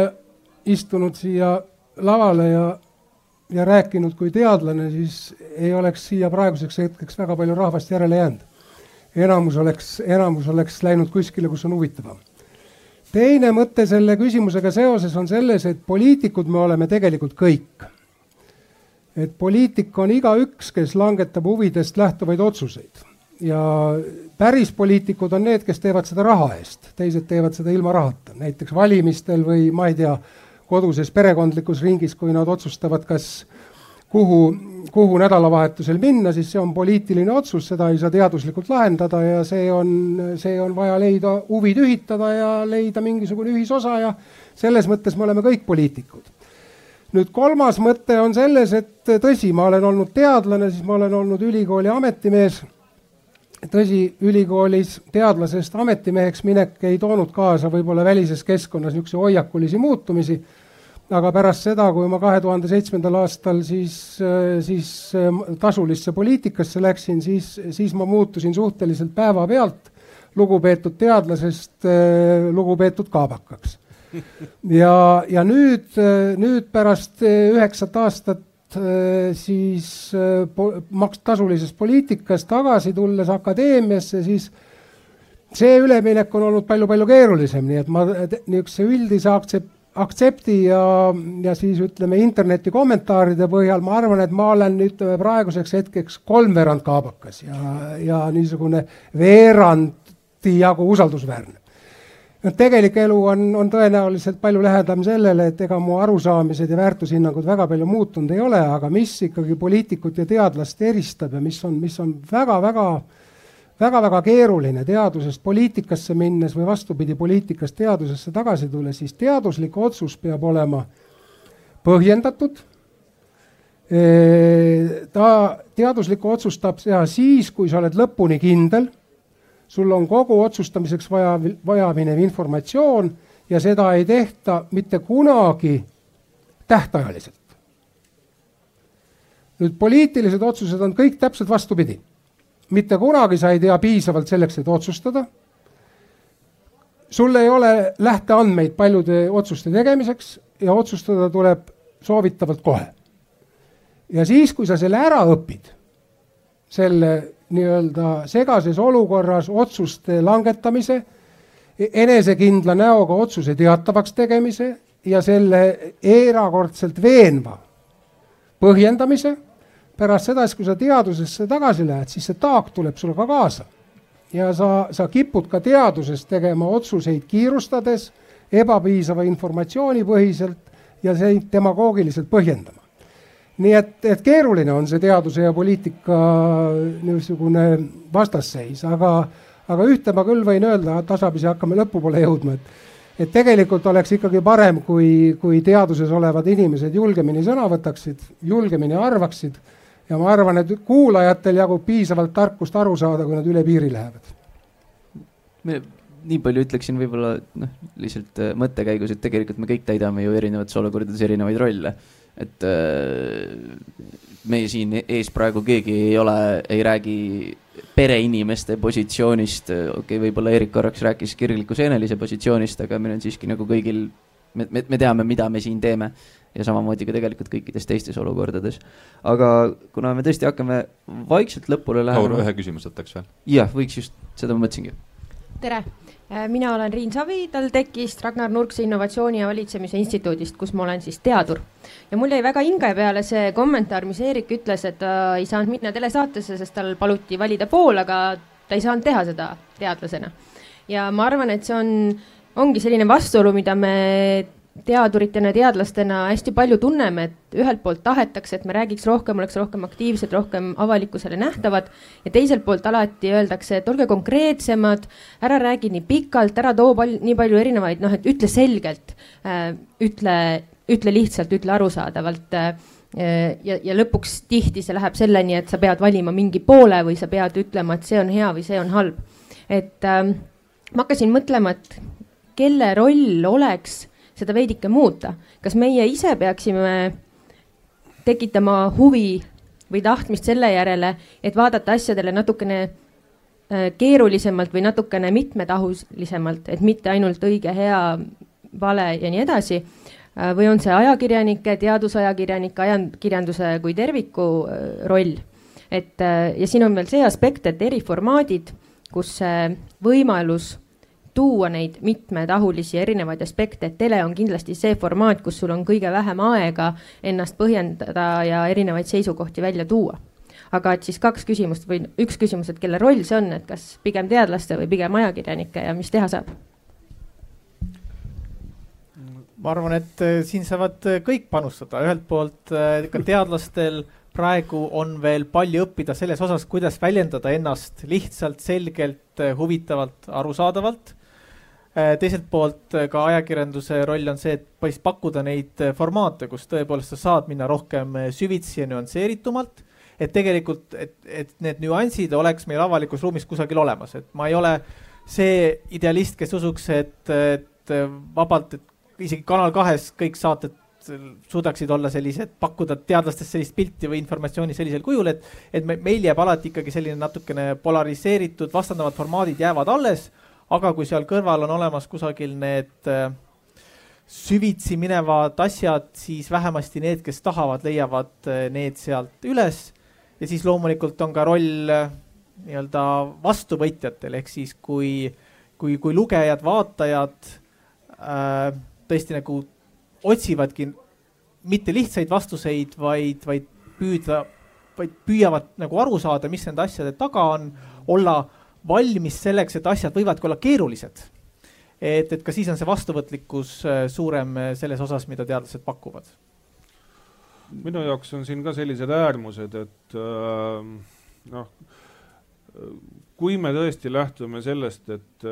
istunud siia lavale ja, ja rääkinud kui teadlane, siis ei oleks siia praeguseks hetkeks väga palju rahvast järele jäänud. Enamus oleks, enamus oleks läinud kuskile, kus on huvitavam. Teine mõte selle küsimusega seoses on selles, et poliitikud me oleme tegelikult kõik. et poliitik on igaüks, kes langetab huvidest lähtuvaid otsuseid. Ja päris poliitikud on need, kes teevad seda raha eest, teised teevad seda ilma rahata, näiteks valimistel või ma ei tea, koduses perekondlikus ringis, kui nad otsustavad, kas kuhu, kuhu nädalavahetusel minna, siis see on poliitiline otsus, seda ei saa teaduslikult lahendada ja see on, see on vaja leida, huvid ühitada ja leida mingisugune ühisosa ja selles mõttes me oleme kõik poliitikud. nüüd kolmas mõte on selles, et tõsi, ma olen olnud teadlane, siis ma olen olnud ülikooli ametimees. tõsi, ülikoolis teadlasest ametimeheks minek ei toonud kaasa võib-olla välises keskkonnas niisuguseid hoiakulisi muutumisi aga pärast seda, kui ma kahe tuhande seitsmendal aastal siis, siis tasulisse poliitikasse läksin, siis, siis ma muutusin suhteliselt päevapealt lugupeetud teadlasest lugupeetud kaabakaks. ja, ja nüüd, nüüd pärast üheksat aastat siis maks-, tasulisest poliitikast tagasi tulles akadeemiasse, siis see üleminek on olnud palju-palju keerulisem, nii et ma niisuguse üldise aktsept-, aktsepti ja, ja siis ütleme interneti kommentaaride põhjal ma arvan, et ma olen ütleme praeguseks hetkeks kolmveerand kaabakas ja, ja niisugune veerandi jagu usaldusväärne. tegelik elu on, on tõenäoliselt palju lähedam sellele, et ega mu arusaamised ja väärtushinnangud väga palju muutunud ei ole, aga mis ikkagi poliitikut ja teadlast eristab ja mis on, mis on väga-väga väga-väga keeruline teadusest poliitikasse minnes või vastupidi, poliitikast teadusesse tagasi tulles, siis teaduslik otsus peab olema põhjendatud. ta, teaduslikku otsust tahab teha siis, kui sa oled lõpuni kindel, sul on kogu otsustamiseks vaja, vajaminev informatsioon ja seda ei tehta mitte kunagi tähtajaliselt. nüüd poliitilised otsused on kõik täpselt vastupidi mitte kunagi sa ei tea piisavalt selleks, et otsustada. sul ei ole lähteandmeid paljude otsuste tegemiseks ja otsustada tuleb soovitavalt kohe. ja siis, kui sa selle ära õpid, selle nii-öelda segases olukorras otsuste langetamise, enesekindla näoga otsuse teatavaks tegemise ja selle erakordselt veenva põhjendamise pärast seda, siis kui sa teadusesse tagasi lähed, siis see taak tuleb sulle ka kaasa. ja sa, sa kipud ka teaduses tegema otsuseid kiirustades, ebapiisava informatsiooni põhiselt ja neid demagoogiliselt põhjendama. nii et, et keeruline on see teaduse ja poliitika niisugune vastasseis, aga, aga ühte ma küll võin öelda, tasapisi hakkame lõpupoole jõudma, et et tegelikult oleks ikkagi parem, kui, kui teaduses olevad inimesed julgemini sõna võtaksid, julgemini arvaksid ja ma arvan, et kuulajatel jagub piisavalt tarkust aru saada, kui nad üle piiri lähevad.
nii palju ütleksin võib-olla noh, lihtsalt äh, mõttekäigus, et tegelikult me kõik täidame ju erinevates olukordades erinevaid rolle. et äh, meie siin ees praegu keegi ei ole, ei räägi pereinimeste positsioonist, okei okay,, võib-olla Eerik korraks rääkis kirgliku seenelise positsioonist, aga meil on siiski nagu kõigil, me, me, me teame, mida me siin teeme ja samamoodi ka tegelikult kõikides teistes olukordades. aga kuna me tõesti hakkame vaikselt lõpule lähema.
Laur, ühe küsimuse võtaks veel?
jah, võiks just, seda ma mõtlesingi.
tere, äh, mina olen Riin Savi TalTechist, Ragnar Nurkse Innovatsiooni ja Valitsemise Instituudist, kus ma olen siis teadur. ja mul jäi väga hinge peale see kommentaar, mis Eerik ütles, et ta ei saanud minna telesaatesse, sest tal paluti valida pool, aga ta ei saanud teha seda teadlasena. ja ma arvan, et see on, ongi selline vastuolu, mida me teaduritena, teadlastena hästi palju tunneme, et ühelt poolt tahetakse, et me räägiks rohkem, oleks rohkem aktiivsed, rohkem avalikkusele nähtavad ja teiselt poolt alati öeldakse, et olge konkreetsemad, ära räägi nii pikalt, ära too palju, nii palju erinevaid, noh, et ütle selgelt äh,, ütle, ütle lihtsalt, ütle arusaadavalt äh, ja, ja lõpuks tihti see läheb selleni, et sa pead valima mingi poole või sa pead ütlema, et see on hea või see on halb. et äh, ma hakkasin mõtlema, et kelle roll oleks seda veidike muuta. kas meie ise peaksime tekitama huvi või tahtmist selle järele, et vaadata asjadele natukene äh, keerulisemalt või natukene mitmetahulisemalt, et mitte ainult õige, hea, vale ja nii edasi. Äh, või on see ajakirjanike, teadusajakirjanike, ajakirjanduse kui terviku äh, roll. et ja siin on veel see aspekt, et eriformaadid, kus see võimalus tuua neid mitmetahulisi erinevaid aspekte, et tele on kindlasti see formaat, kus sul on kõige vähem aega ennast põhjendada ja erinevaid seisukohti välja tuua. aga et siis kaks küsimust või üks küsimus, et kelle roll see on, et kas pigem teadlaste või pigem ajakirjanike ja mis teha saab?
ma arvan, et äh, siin saavad äh, kõik panustada, ühelt poolt äh, ka teadlastel praegu on veel palju õppida selles osas, kuidas väljendada ennast lihtsalt, selgelt, huvitavalt, arusaadavalt teiselt poolt äh, ka ajakirjanduse roll on see, et pakkuda neid äh, formaate, kus tõepoolest sa saad minna rohkem süvitsi ja nüansseeritumalt. et tegelikult, et, et need nüansid oleks meil avalikus ruumis kusagil olemas, et ma ei ole see idealist, kes usuks, et, et vabalt, et isegi Kanal kahes kõik saated suudaksid olla sellised, pakkuda teadlastest sellist pilti või informatsiooni sellisel kujul, et, et meil jääb alati ikkagi selline natukene polariseeritud, vastandavad formaadid jäävad alles aga kui seal kõrval on olemas kusagil need äh, süvitsi minevad asjad, siis vähemasti need, kes tahavad, leiavad äh, need sealt üles. ja siis loomulikult on ka roll äh, nii-öelda vastuvõtjatel, ehk siis kui, kui, kui lugejad, vaatajad äh, tõesti nagu otsivadki mitte lihtsaid vastuseid, vaid, vaid püüda, vaid püüavad nagu aru saada, mis nende asjade taga on, olla valmis selleks, et asjad võivadki olla keerulised. et, et ka siis on see vastuvõtlikkus äh, suurem äh, selles osas, mida teadlased pakuvad.
minu jaoks on siin ka sellised äärmused, et äh, noh, kui me tõesti lähtume sellest, et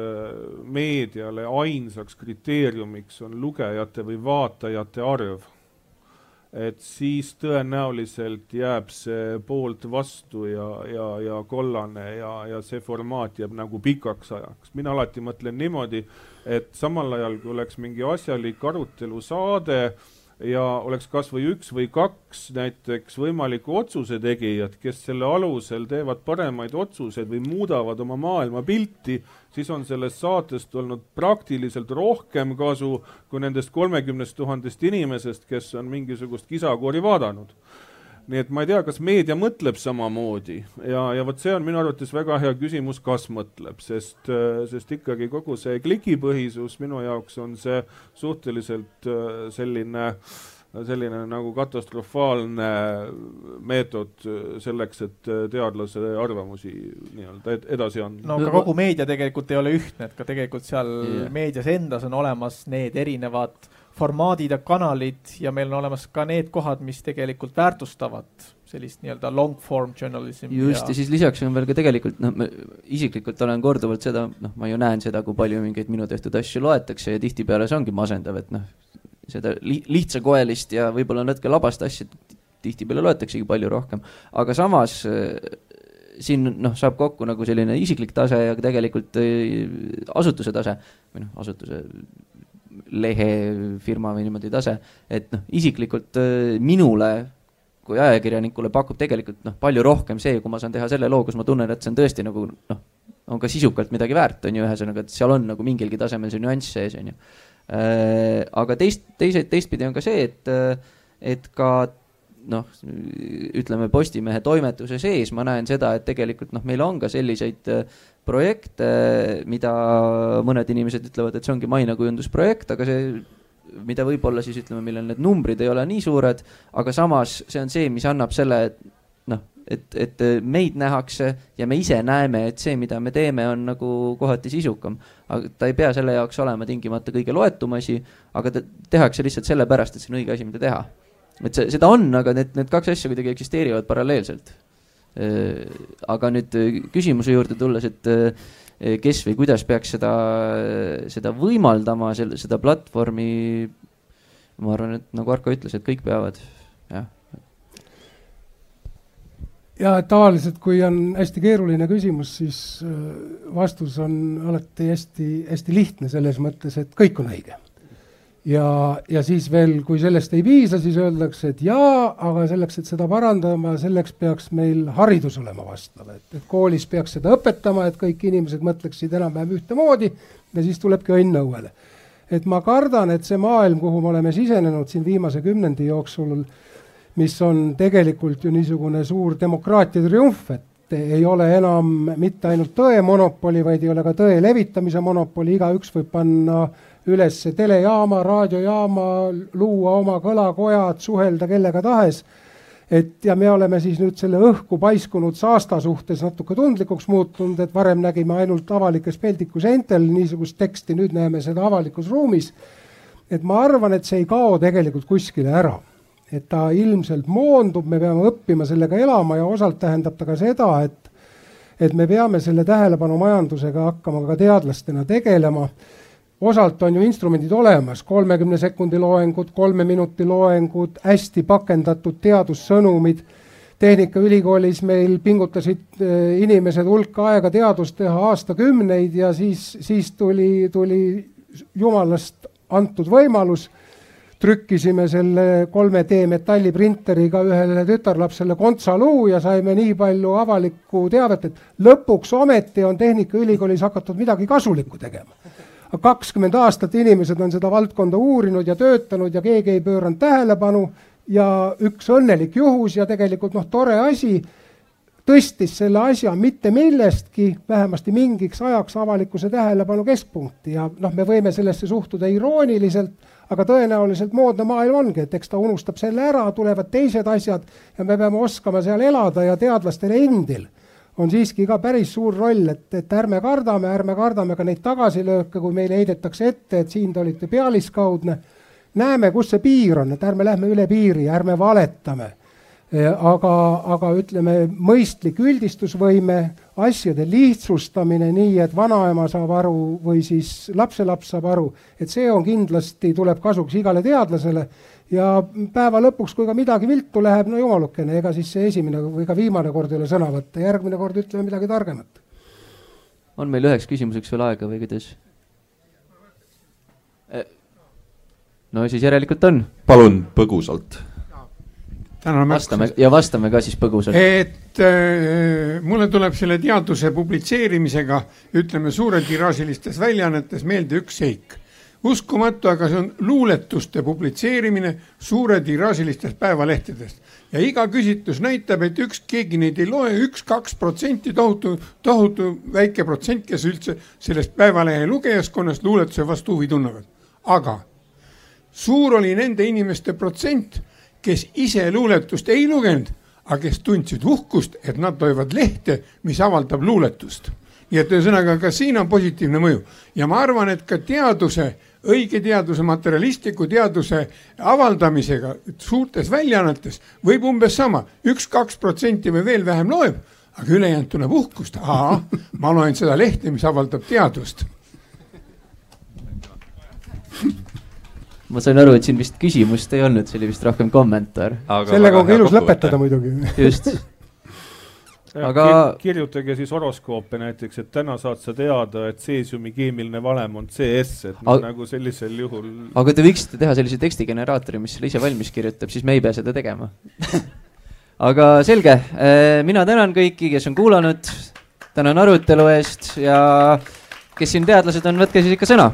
meediale ainsaks kriteeriumiks on lugejate või vaatajate arv et siis tõenäoliselt jääb see poolt vastu ja, ja, ja kollane ja, ja see formaat jääb nagu pikaks ajaks. mina alati mõtlen niimoodi, et samal ajal, kui oleks mingi asjalik arutelusaade ja oleks kasvõi üks või kaks näiteks võimalikku otsuse tegijat, kes selle alusel teevad paremaid otsuseid või muudavad oma maailmapilti, siis on sellest saatest olnud praktiliselt rohkem kasu kui nendest kolmekümnest tuhandest inimesest, kes on mingisugust kisakoori vaadanud nii et ma ei tea, kas meedia mõtleb samamoodi ja, ja vot see on minu arvates väga hea küsimus, kas mõtleb, sest, sest ikkagi kogu see klikipõhisus minu jaoks on see suhteliselt selline selline nagu katastrofaalne meetod selleks, et teadlase arvamusi nii-öelda edasi anda.
no aga kogu meedia tegelikult ei ole ühtne, et ka tegelikult seal yeah. meedias endas on olemas need erinevad formaadid ja kanalid ja meil on olemas ka need kohad, mis tegelikult väärtustavad sellist nii-öelda long form journalism.
just ja... ja siis lisaks on veel ka tegelikult noh, ma isiklikult olen korduvalt seda, noh, ma ju näen seda, kui palju mingeid minu tehtud asju loetakse ja tihtipeale see ongi masendav, et noh, seda li lihtsakoelist ja võib-olla natuke labast asja tihtipeale loetaksegi palju rohkem, aga samas siin noh, saab kokku nagu selline isiklik tase ja tegelikult äh, asutuse tase või noh, asutuse lehefirma või niimoodi tase, et noh, isiklikult äh, minule kui ajakirjanikule pakub tegelikult noh, palju rohkem see, kui ma saan teha selle loo, kus ma tunnen, et see on tõesti nagu noh, on ka sisukalt midagi väärt, on ju, ühesõnaga, et seal on nagu mingilgi tasemel see nüanss sees, on ju. Äh, aga teist, teise, teistpidi on ka see, et, et ka noh, ütleme Postimehe toimetuse sees ma näen seda, et tegelikult noh, meil on ka selliseid projekte, mida mõned inimesed ütlevad, et see ongi mainekujundusprojekt, aga see, mida võib-olla siis ütleme, millel need numbrid ei ole nii suured, aga samas see on see, mis annab selle, noh, et, et meid nähakse ja me ise näeme, et see, mida me teeme, on nagu kohati sisukam. aga ta ei pea selle jaoks olema tingimata kõige loetum asi, aga ta tehakse lihtsalt sellepärast, et see on õige asi, mida teha. et see, seda on, aga need, need kaks asja kuidagi eksisteerivad paralleelselt aga nüüd äh, küsimuse juurde tulles, et äh, kes või kuidas peaks seda, seda võimaldama, selle, seda platvormi. ma arvan, et nagu Arko ütles, et kõik peavad, jah.
ja et tavaliselt, kui on hästi keeruline küsimus, siis vastus on alati hästi-hästi lihtne selles mõttes, et kõik on õige. Ja, ja siis veel, kui sellest ei piisa, siis öeldakse, et jaa, aga selleks, et seda parandama, selleks peaks meil haridus olema vastav, et, et koolis peaks seda õpetama, et kõik inimesed mõtleksid enam-vähem ühtemoodi ja siis tulebki õnn õuele. et ma kardan, et see maailm, kuhu me oleme sisenenud siin viimase kümnendi jooksul, mis on tegelikult ju niisugune suur demokraatia triumf, et ei ole enam mitte ainult tõe monopoli, vaid ei ole ka tõe levitamise monopoli, igaüks võib panna äh, üles telejaama, raadiojaama, luua oma kõlakojad, suhelda kellega tahes. et ja me oleme siis nüüd selle õhku paiskunud saasta suhtes natuke tundlikuks muutunud, et varem nägime ainult avalikes peldikuseintel niisugust teksti, nüüd näeme seda avalikus ruumis. et ma arvan, et see ei kao tegelikult kuskile ära et ta ilmselt moondub, me peame õppima sellega elama ja osalt tähendab ta ka seda, et et me peame selle tähelepanumajandusega hakkama ka teadlastena tegelema osalt on ju instrumendid olemas, kolmekümne sekundi loengud, kolme minuti loengud, hästi pakendatud teadussõnumid. tehnikaülikoolis meil pingutasid eh, inimesed hulk aega teadust teha aastakümneid ja siis, siis tuli, tuli jumalast antud võimalus. trükkisime selle 3D metalliprinteriga ühele tütarlapsele kontsaluu ja saime nii palju avalikku teavet, et lõpuks ometi on Tehnikaülikoolis hakatud midagi kasulikku tegema kakskümmend aastat inimesed on seda valdkonda uurinud ja töötanud ja keegi ei pööranud tähelepanu ja üks õnnelik juhus ja tegelikult noh, tore asi, tõstis selle asja mitte millestki, vähemasti mingiks ajaks avalikkuse tähelepanu keskpunkti. Ja noh, me võime sellesse suhtuda irooniliselt, aga tõenäoliselt moodne maailm ongi, et eks ta unustab selle ära, tulevad teised asjad ja me peame oskama seal elada ja teadlastel endil on siiski ka päris suur roll, et, et ärme kardame, ärme kardame ka neid tagasilööke, kui meile heidetakse ette, et siin te olite pealiskaudne. näeme, kus see piir on, et ärme lähme üle piiri, ärme valetame. Aga, aga ütleme, mõistlik üldistusvõime, asjade lihtsustamine nii, et vanaema saab aru või siis lapselaps saab aru, et see on kindlasti, tuleb kasuks igale teadlasele ja päeva lõpuks, kui ka midagi viltu läheb, no jumalukene, ega siis see esimene või ka viimane kord ei ole sõna võtta, järgmine kord ütleme midagi targemat.
on meil üheks küsimuseks veel aega või kuidas? Eh, no siis järelikult on.
palun põgusalt.
vastame ja vastame ka siis põgusalt.
et äh, mulle tuleb selle teaduse publitseerimisega, ütleme suuretiraažilistes väljaannetes meelde üks seik uskumatu, aga see on luuletuste publitseerimine suure tiraažilistest päevalehtedest ja iga küsitlus näitab, et üks, keegi neid ei loe, üks-kaks protsenti, tohutu, tohutu väike protsent, kes üldse sellest päevalehe lugejaskonnast luuletuse vastu huvi tunnevad. aga suur oli nende inimeste protsent, kes ise luuletust ei lugenud, aga kes tundsid uhkust, et nad loevad lehte, mis avaldab luuletust. nii et ühesõnaga, ka siin on positiivne mõju ja ma arvan, et ka teaduse õige teaduse, materialistliku teaduse avaldamisega suurtes väljaannetes võib umbes sama üks,, üks-kaks protsenti või veel vähem loeb, aga ülejäänud tunneb uhkust, aa, ma loen seda lehte, mis avaldab teadust.
ma sain aru, et siin vist küsimust ei olnud, see oli vist rohkem kommentaar.
sellega on ka ilus lõpetada muidugi.
just
aga kirjutage siis horoskoope näiteks, et täna saad sa teada, et seesiumi keemiline valem on CS, et aga, nagu sellisel juhul.
aga te võiksite teha sellise tekstigeneraatori, mis selle ise valmis kirjutab, siis me ei pea seda tegema aga selge, äh, mina tänan kõiki, kes on kuulanud, tänan arutelu eest ja kes siin teadlased on, võtke siis ikka sõna